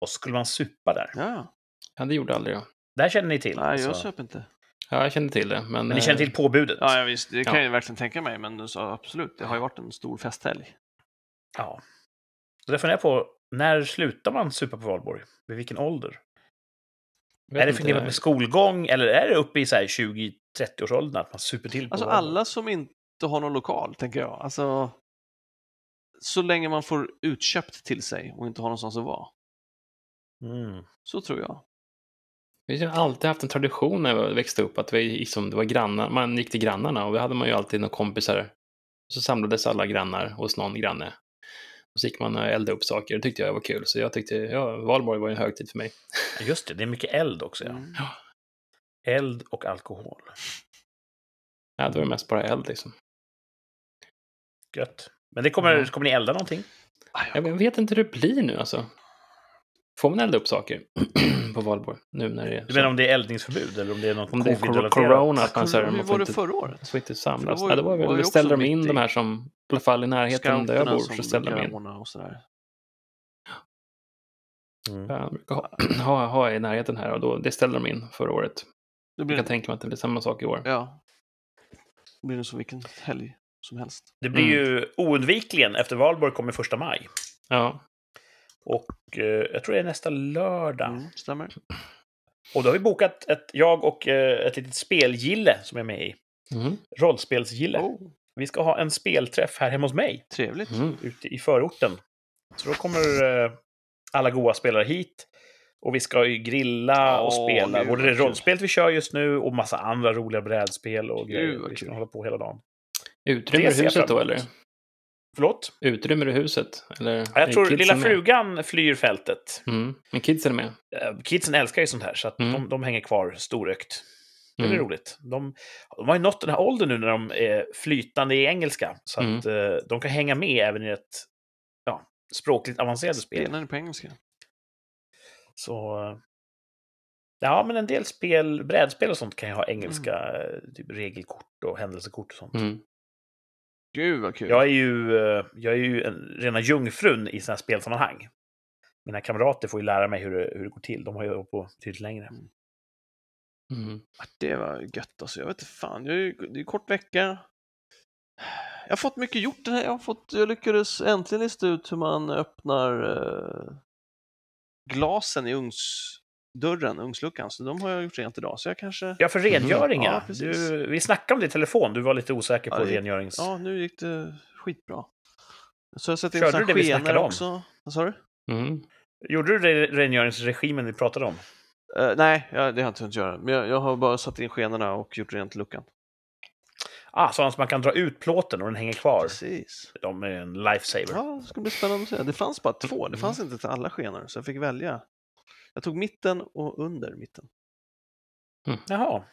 Och så skulle man supa där.
Ja,
ja, det gjorde aldrig jag.
Det här känner ni till?
nej, jag
alltså.
söp inte.
Ja, jag kände till det. Men,
Men ni känner
eh,
till påbudet?
Ja, ja visst, det kan
Ja.
jag verkligen tänka mig, men så, absolut, det har ju varit en stor festhelg.
Ja. Så det funderar jag på, när slutar man supa på valborg? Vid vilken ålder?
vet
är det förknippat med skolgång eller är det uppe i så här 20-30-årsåldern att man super till på
Alltså
valborg?
alla som inte har någon lokal, tänker jag. Alltså, så länge man får utköpt till sig och inte har någonstans att vara.
Mm.
Så tror jag.
Vi har alltid haft en tradition när jag växte upp att vi, liksom, det var grannar, man gick till grannarna och då hade man ju alltid några kompisar. Så samlades alla grannar hos någon granne. Och så gick man och eldade upp saker, det tyckte jag var kul. Så jag tyckte, ja, valborg var en högtid för mig.
Just det, det är mycket eld också. Ja.
Mm.
Eld och alkohol.
Ja, då var det mest bara eld liksom.
Gött. Men det kommer,
Ja.
kommer ni elda någonting?
Jag vet inte hur det blir nu alltså. Får man elda upp saker på valborg nu när det är
Du
så?
menar om det är eldningsförbud eller om det är något
Om det är
covid-relaterat?
corona, att man, så här,
Hur
man
var det förra året?
får inte samlas.
För det var ju-
ja, det var väl, ställde de in
i-
de här som, i alla fall i närheten där jag bor, så ställde de in.
och sådär.
Mm.
Ja, de brukar ha, ha, ha i närheten här och då, det ställde de in förra året.
Det
Jag
blir,
kan tänka mig att det blir samma sak i år.
ja. det blir det som vilken helg som helst.
Det blir
Mm.
ju oundvikligen, efter valborg kommer första maj.
Ja,
Och eh, jag tror det är nästa lördag.
Mm, stämmer.
Och då har vi bokat ett, jag och eh, ett litet spelgille som jag är med i.
Mm.
Rollspelsgille.
Oh,
Vi ska ha en spelträff här hemma hos mig,
trevligt.
Mm.
ute i förorten. Så då kommer eh, alla goa spelare hit. Och vi ska ju grilla och spela. Både det
kul.
rollspelet vi kör just nu och massa andra roliga brädspel och
Gud,
grejer. Vi ska hålla på hela dagen.
Utrymmer huset då, eller?
Förlåt?
Utrymmer du huset? Eller
Ja, Jag tror lilla
med?
frugan flyr fältet.
Mm. Men kidsen är med?
Eh, Kidsen älskar ju sånt här, så att
Mm.
de, de hänger kvar storökt. Det blir
Mm.
roligt. De, de har ju nått den här åldern nu när de är flytande i engelska, så
Mm.
att eh, de kan hänga med även i ett ja, språkligt avancerat spel.
Spelar ni på engelska?
Så... eh, Ja, men en del spel, brädspel och sånt kan ju ha engelska eh, typ regelkort och händelsekort och sånt.
Mm.
Gud vad kul.
Jag är ju, eh, jag är ju en, rena jungfrun i sådana här spelsammanhang. Mina kamrater får ju lära mig hur det, hur det går till. De har ju hållit på betydligt längre.
Mm.
Ja, Det var gött alltså. Jag vet inte fan. Jag är, ju- det är kort vecka. Jag har fått mycket gjort. Den här. Jag, har fått, jag lyckades äntligen lista ut hur man öppnar eh, glasen i ugnsdörren, ugnsluckan. Så de har jag gjort rent idag. Så jag kanske...
Ja, för rengöring,
Ja,
ja. Du, vi snackade om det i telefon. Du var lite osäker på
Ja,
rengörings...
Ja, nu gick det skitbra. Så jag sätter in
Körde du det vi snackade om?
också. Vad sa du?
Mm.
Gjorde du det rengöringsregimen vi pratade om?
Eh, nej, ja, det har jag inte hunnit göra. Men jag, jag har bara satt in skenorna och gjort rent luckan.
Ah, så att man kan dra ut plåten och den hänger kvar.
Precis.
De är en lifesaver.
Ja, det ska bli spännande att se. Det fanns bara två. Det fanns inte till alla skenor, så jag fick välja. Jag tog mitten och under mitten.
Jaha.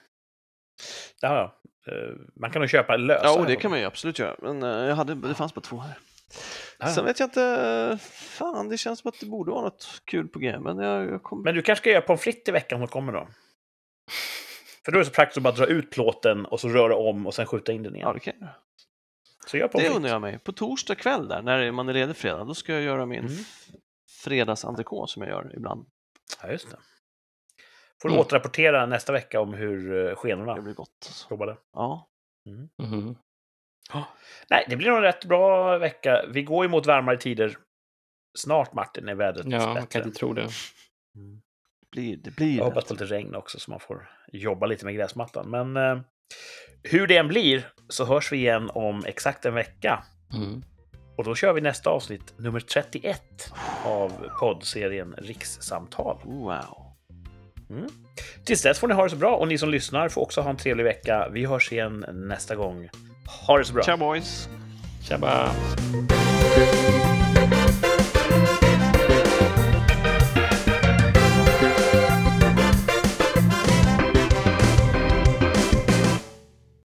Ja, ja. Eh, Man kan nog köpa lösa.
Ja, det kan man ju absolut göra. Men eh, jag hade, det fanns bara två här.
Ja.
Sen vet jag inte. Fan, det känns som att det borde vara något kul på G. Men jag, jag kommer...
Men du kanske ska göra pommes frites i veckan som kommer då? För då är det så praktiskt att bara dra ut plåten och så röra om och sen skjuta in den igen.
Ja, det kan jag.
Så gör pommes
Det
frites.
undrar jag mig. På torsdag kväll där, när man är ledig fredag, då ska jag göra min
Mm.
f- fredagsentrikot som jag gör ibland.
Ja, just det. Får du
Mm.
återrapportera nästa vecka om hur eh,
Det
skenorna
blir gott. Alltså.
jobbade.
Ja.
Mhm.
Nej, det blir nog en rätt bra vecka. Vi går ju mot varmare tider. Snart, Martin, är vädret
Ja,
bättre.
kan inte tro det.
Mm.
Det blir det. Blir
Jag
det.
hoppas på lite regn också så man får jobba lite med gräsmattan. Men eh, hur det än blir så hörs vi igen om exakt en vecka.
Mm.
Och då kör vi nästa avsnitt, nummer 31 av poddserien Rikssamtal.
Wow.
Mm. Tills dess får ni ha det så bra och ni som lyssnar får också ha en trevlig vecka. Vi hörs igen nästa gång. Ha det så bra!
Ciao boys!
Tjabba!